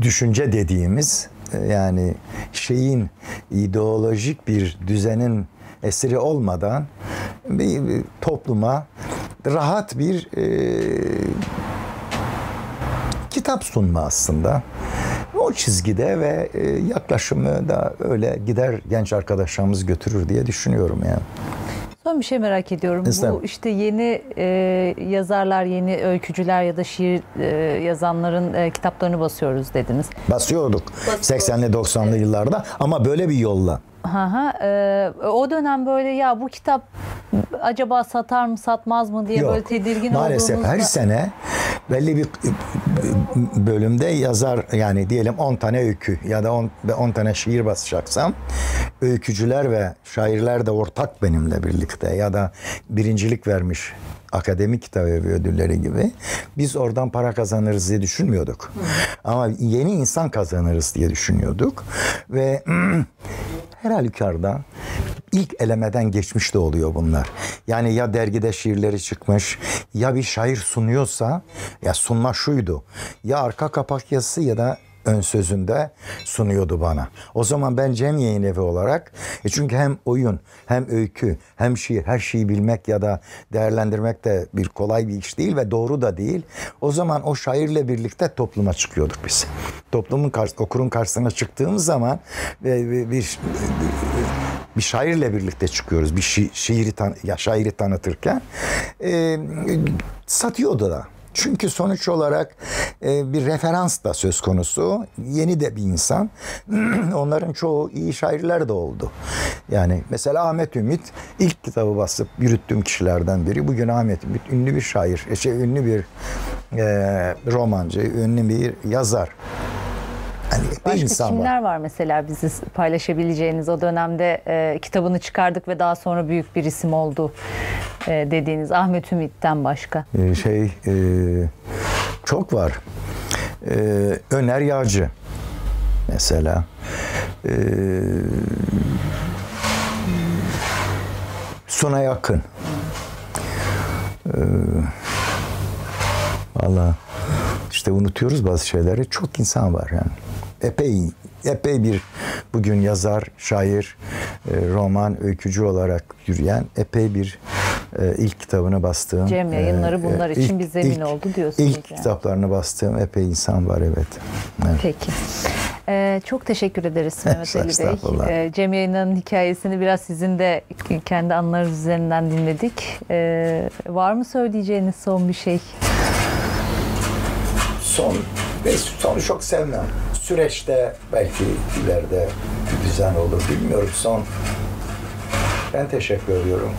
düşünce dediğimiz e, yani şeyin ideolojik bir düzenin esiri olmadan bir, bir topluma rahat bir e, kitap sunma aslında. O çizgide ve e, yaklaşımı da öyle gider genç arkadaşlarımız götürür diye düşünüyorum yani. Son bir şey merak ediyorum. Estağfurullah. Bu işte yeni e, yazarlar, yeni öykücüler ya da şiir e, yazanların e, kitaplarını basıyoruz dediniz. Basıyorduk 80'li 90'lı yıllarda ama böyle bir yolla. Ha ha. e, o dönem böyle ya bu kitap acaba satar mı satmaz mı diye Yok. böyle tedirgin Maalesef her olduğunuzda- sene belli bir bölümde yazar yani diyelim 10 tane öykü ya da 10, 10 tane şiir basacaksam öykücüler ve şairler de ortak benimle birlikte ya da birincilik vermiş akademik kitap evi ödülleri gibi biz oradan para kazanırız diye düşünmüyorduk. Ama yeni insan kazanırız diye düşünüyorduk ve her halükarda ilk elemeden geçmiş de oluyor bunlar. Yani ya dergide şiirleri çıkmış ya bir şair sunuyorsa ya sunma şuydu. Ya arka kapak yazısı ya da ön sözünde sunuyordu bana. O zaman ben Cem Yayın Evi olarak e çünkü hem oyun hem öykü hem şiir her şeyi bilmek ya da değerlendirmek de bir kolay bir iş değil ve doğru da değil. O zaman o şairle birlikte topluma çıkıyorduk biz. Toplumun karşı, okurun karşısına çıktığımız zaman ve bir, bir bir şairle birlikte çıkıyoruz. Bir şi- şiiri tan ya şairi tanıtırken e, satıyordu da. Çünkü sonuç olarak e, bir referans da söz konusu. Yeni de bir insan. Onların çoğu iyi şairler de oldu. Yani mesela Ahmet Ümit ilk kitabı basıp yürüttüğüm kişilerden biri. Bugün Ahmet Ümit ünlü bir şair, e, şey, ünlü bir e, romancı, ünlü bir yazar. Bir Başka insan var. kimler var mesela bizi paylaşabileceğiniz o dönemde e, kitabını çıkardık ve daha sonra büyük bir isim oldu e, dediğiniz Ahmet Ümit'ten başka. Ee, şey e, çok var. Ee, Öner Yağcı mesela. Ee, Suna Yakın. Ee, Valla işte unutuyoruz bazı şeyleri. Çok insan var yani. Epey epey bir bugün yazar, şair, e, roman, öykücü olarak yürüyen epey bir e, ilk kitabını bastığım. Cem Yayınları bunlar için ilk- bir zemin ilk- oldu diyorsunuz İlk yani. kitaplarını bastığım epey insan var evet. evet. Peki. Ee, çok teşekkür ederiz Mehmet Ali Bey. Ee, Cem Yayınları'nın hikayesini biraz sizin de kendi anılarınız üzerinden dinledik. Ee, var mı söyleyeceğiniz son bir şey? Son ve sonu çok sevmem. Süreçte belki ileride bir düzen olur bilmiyorum son. Ben teşekkür ediyorum.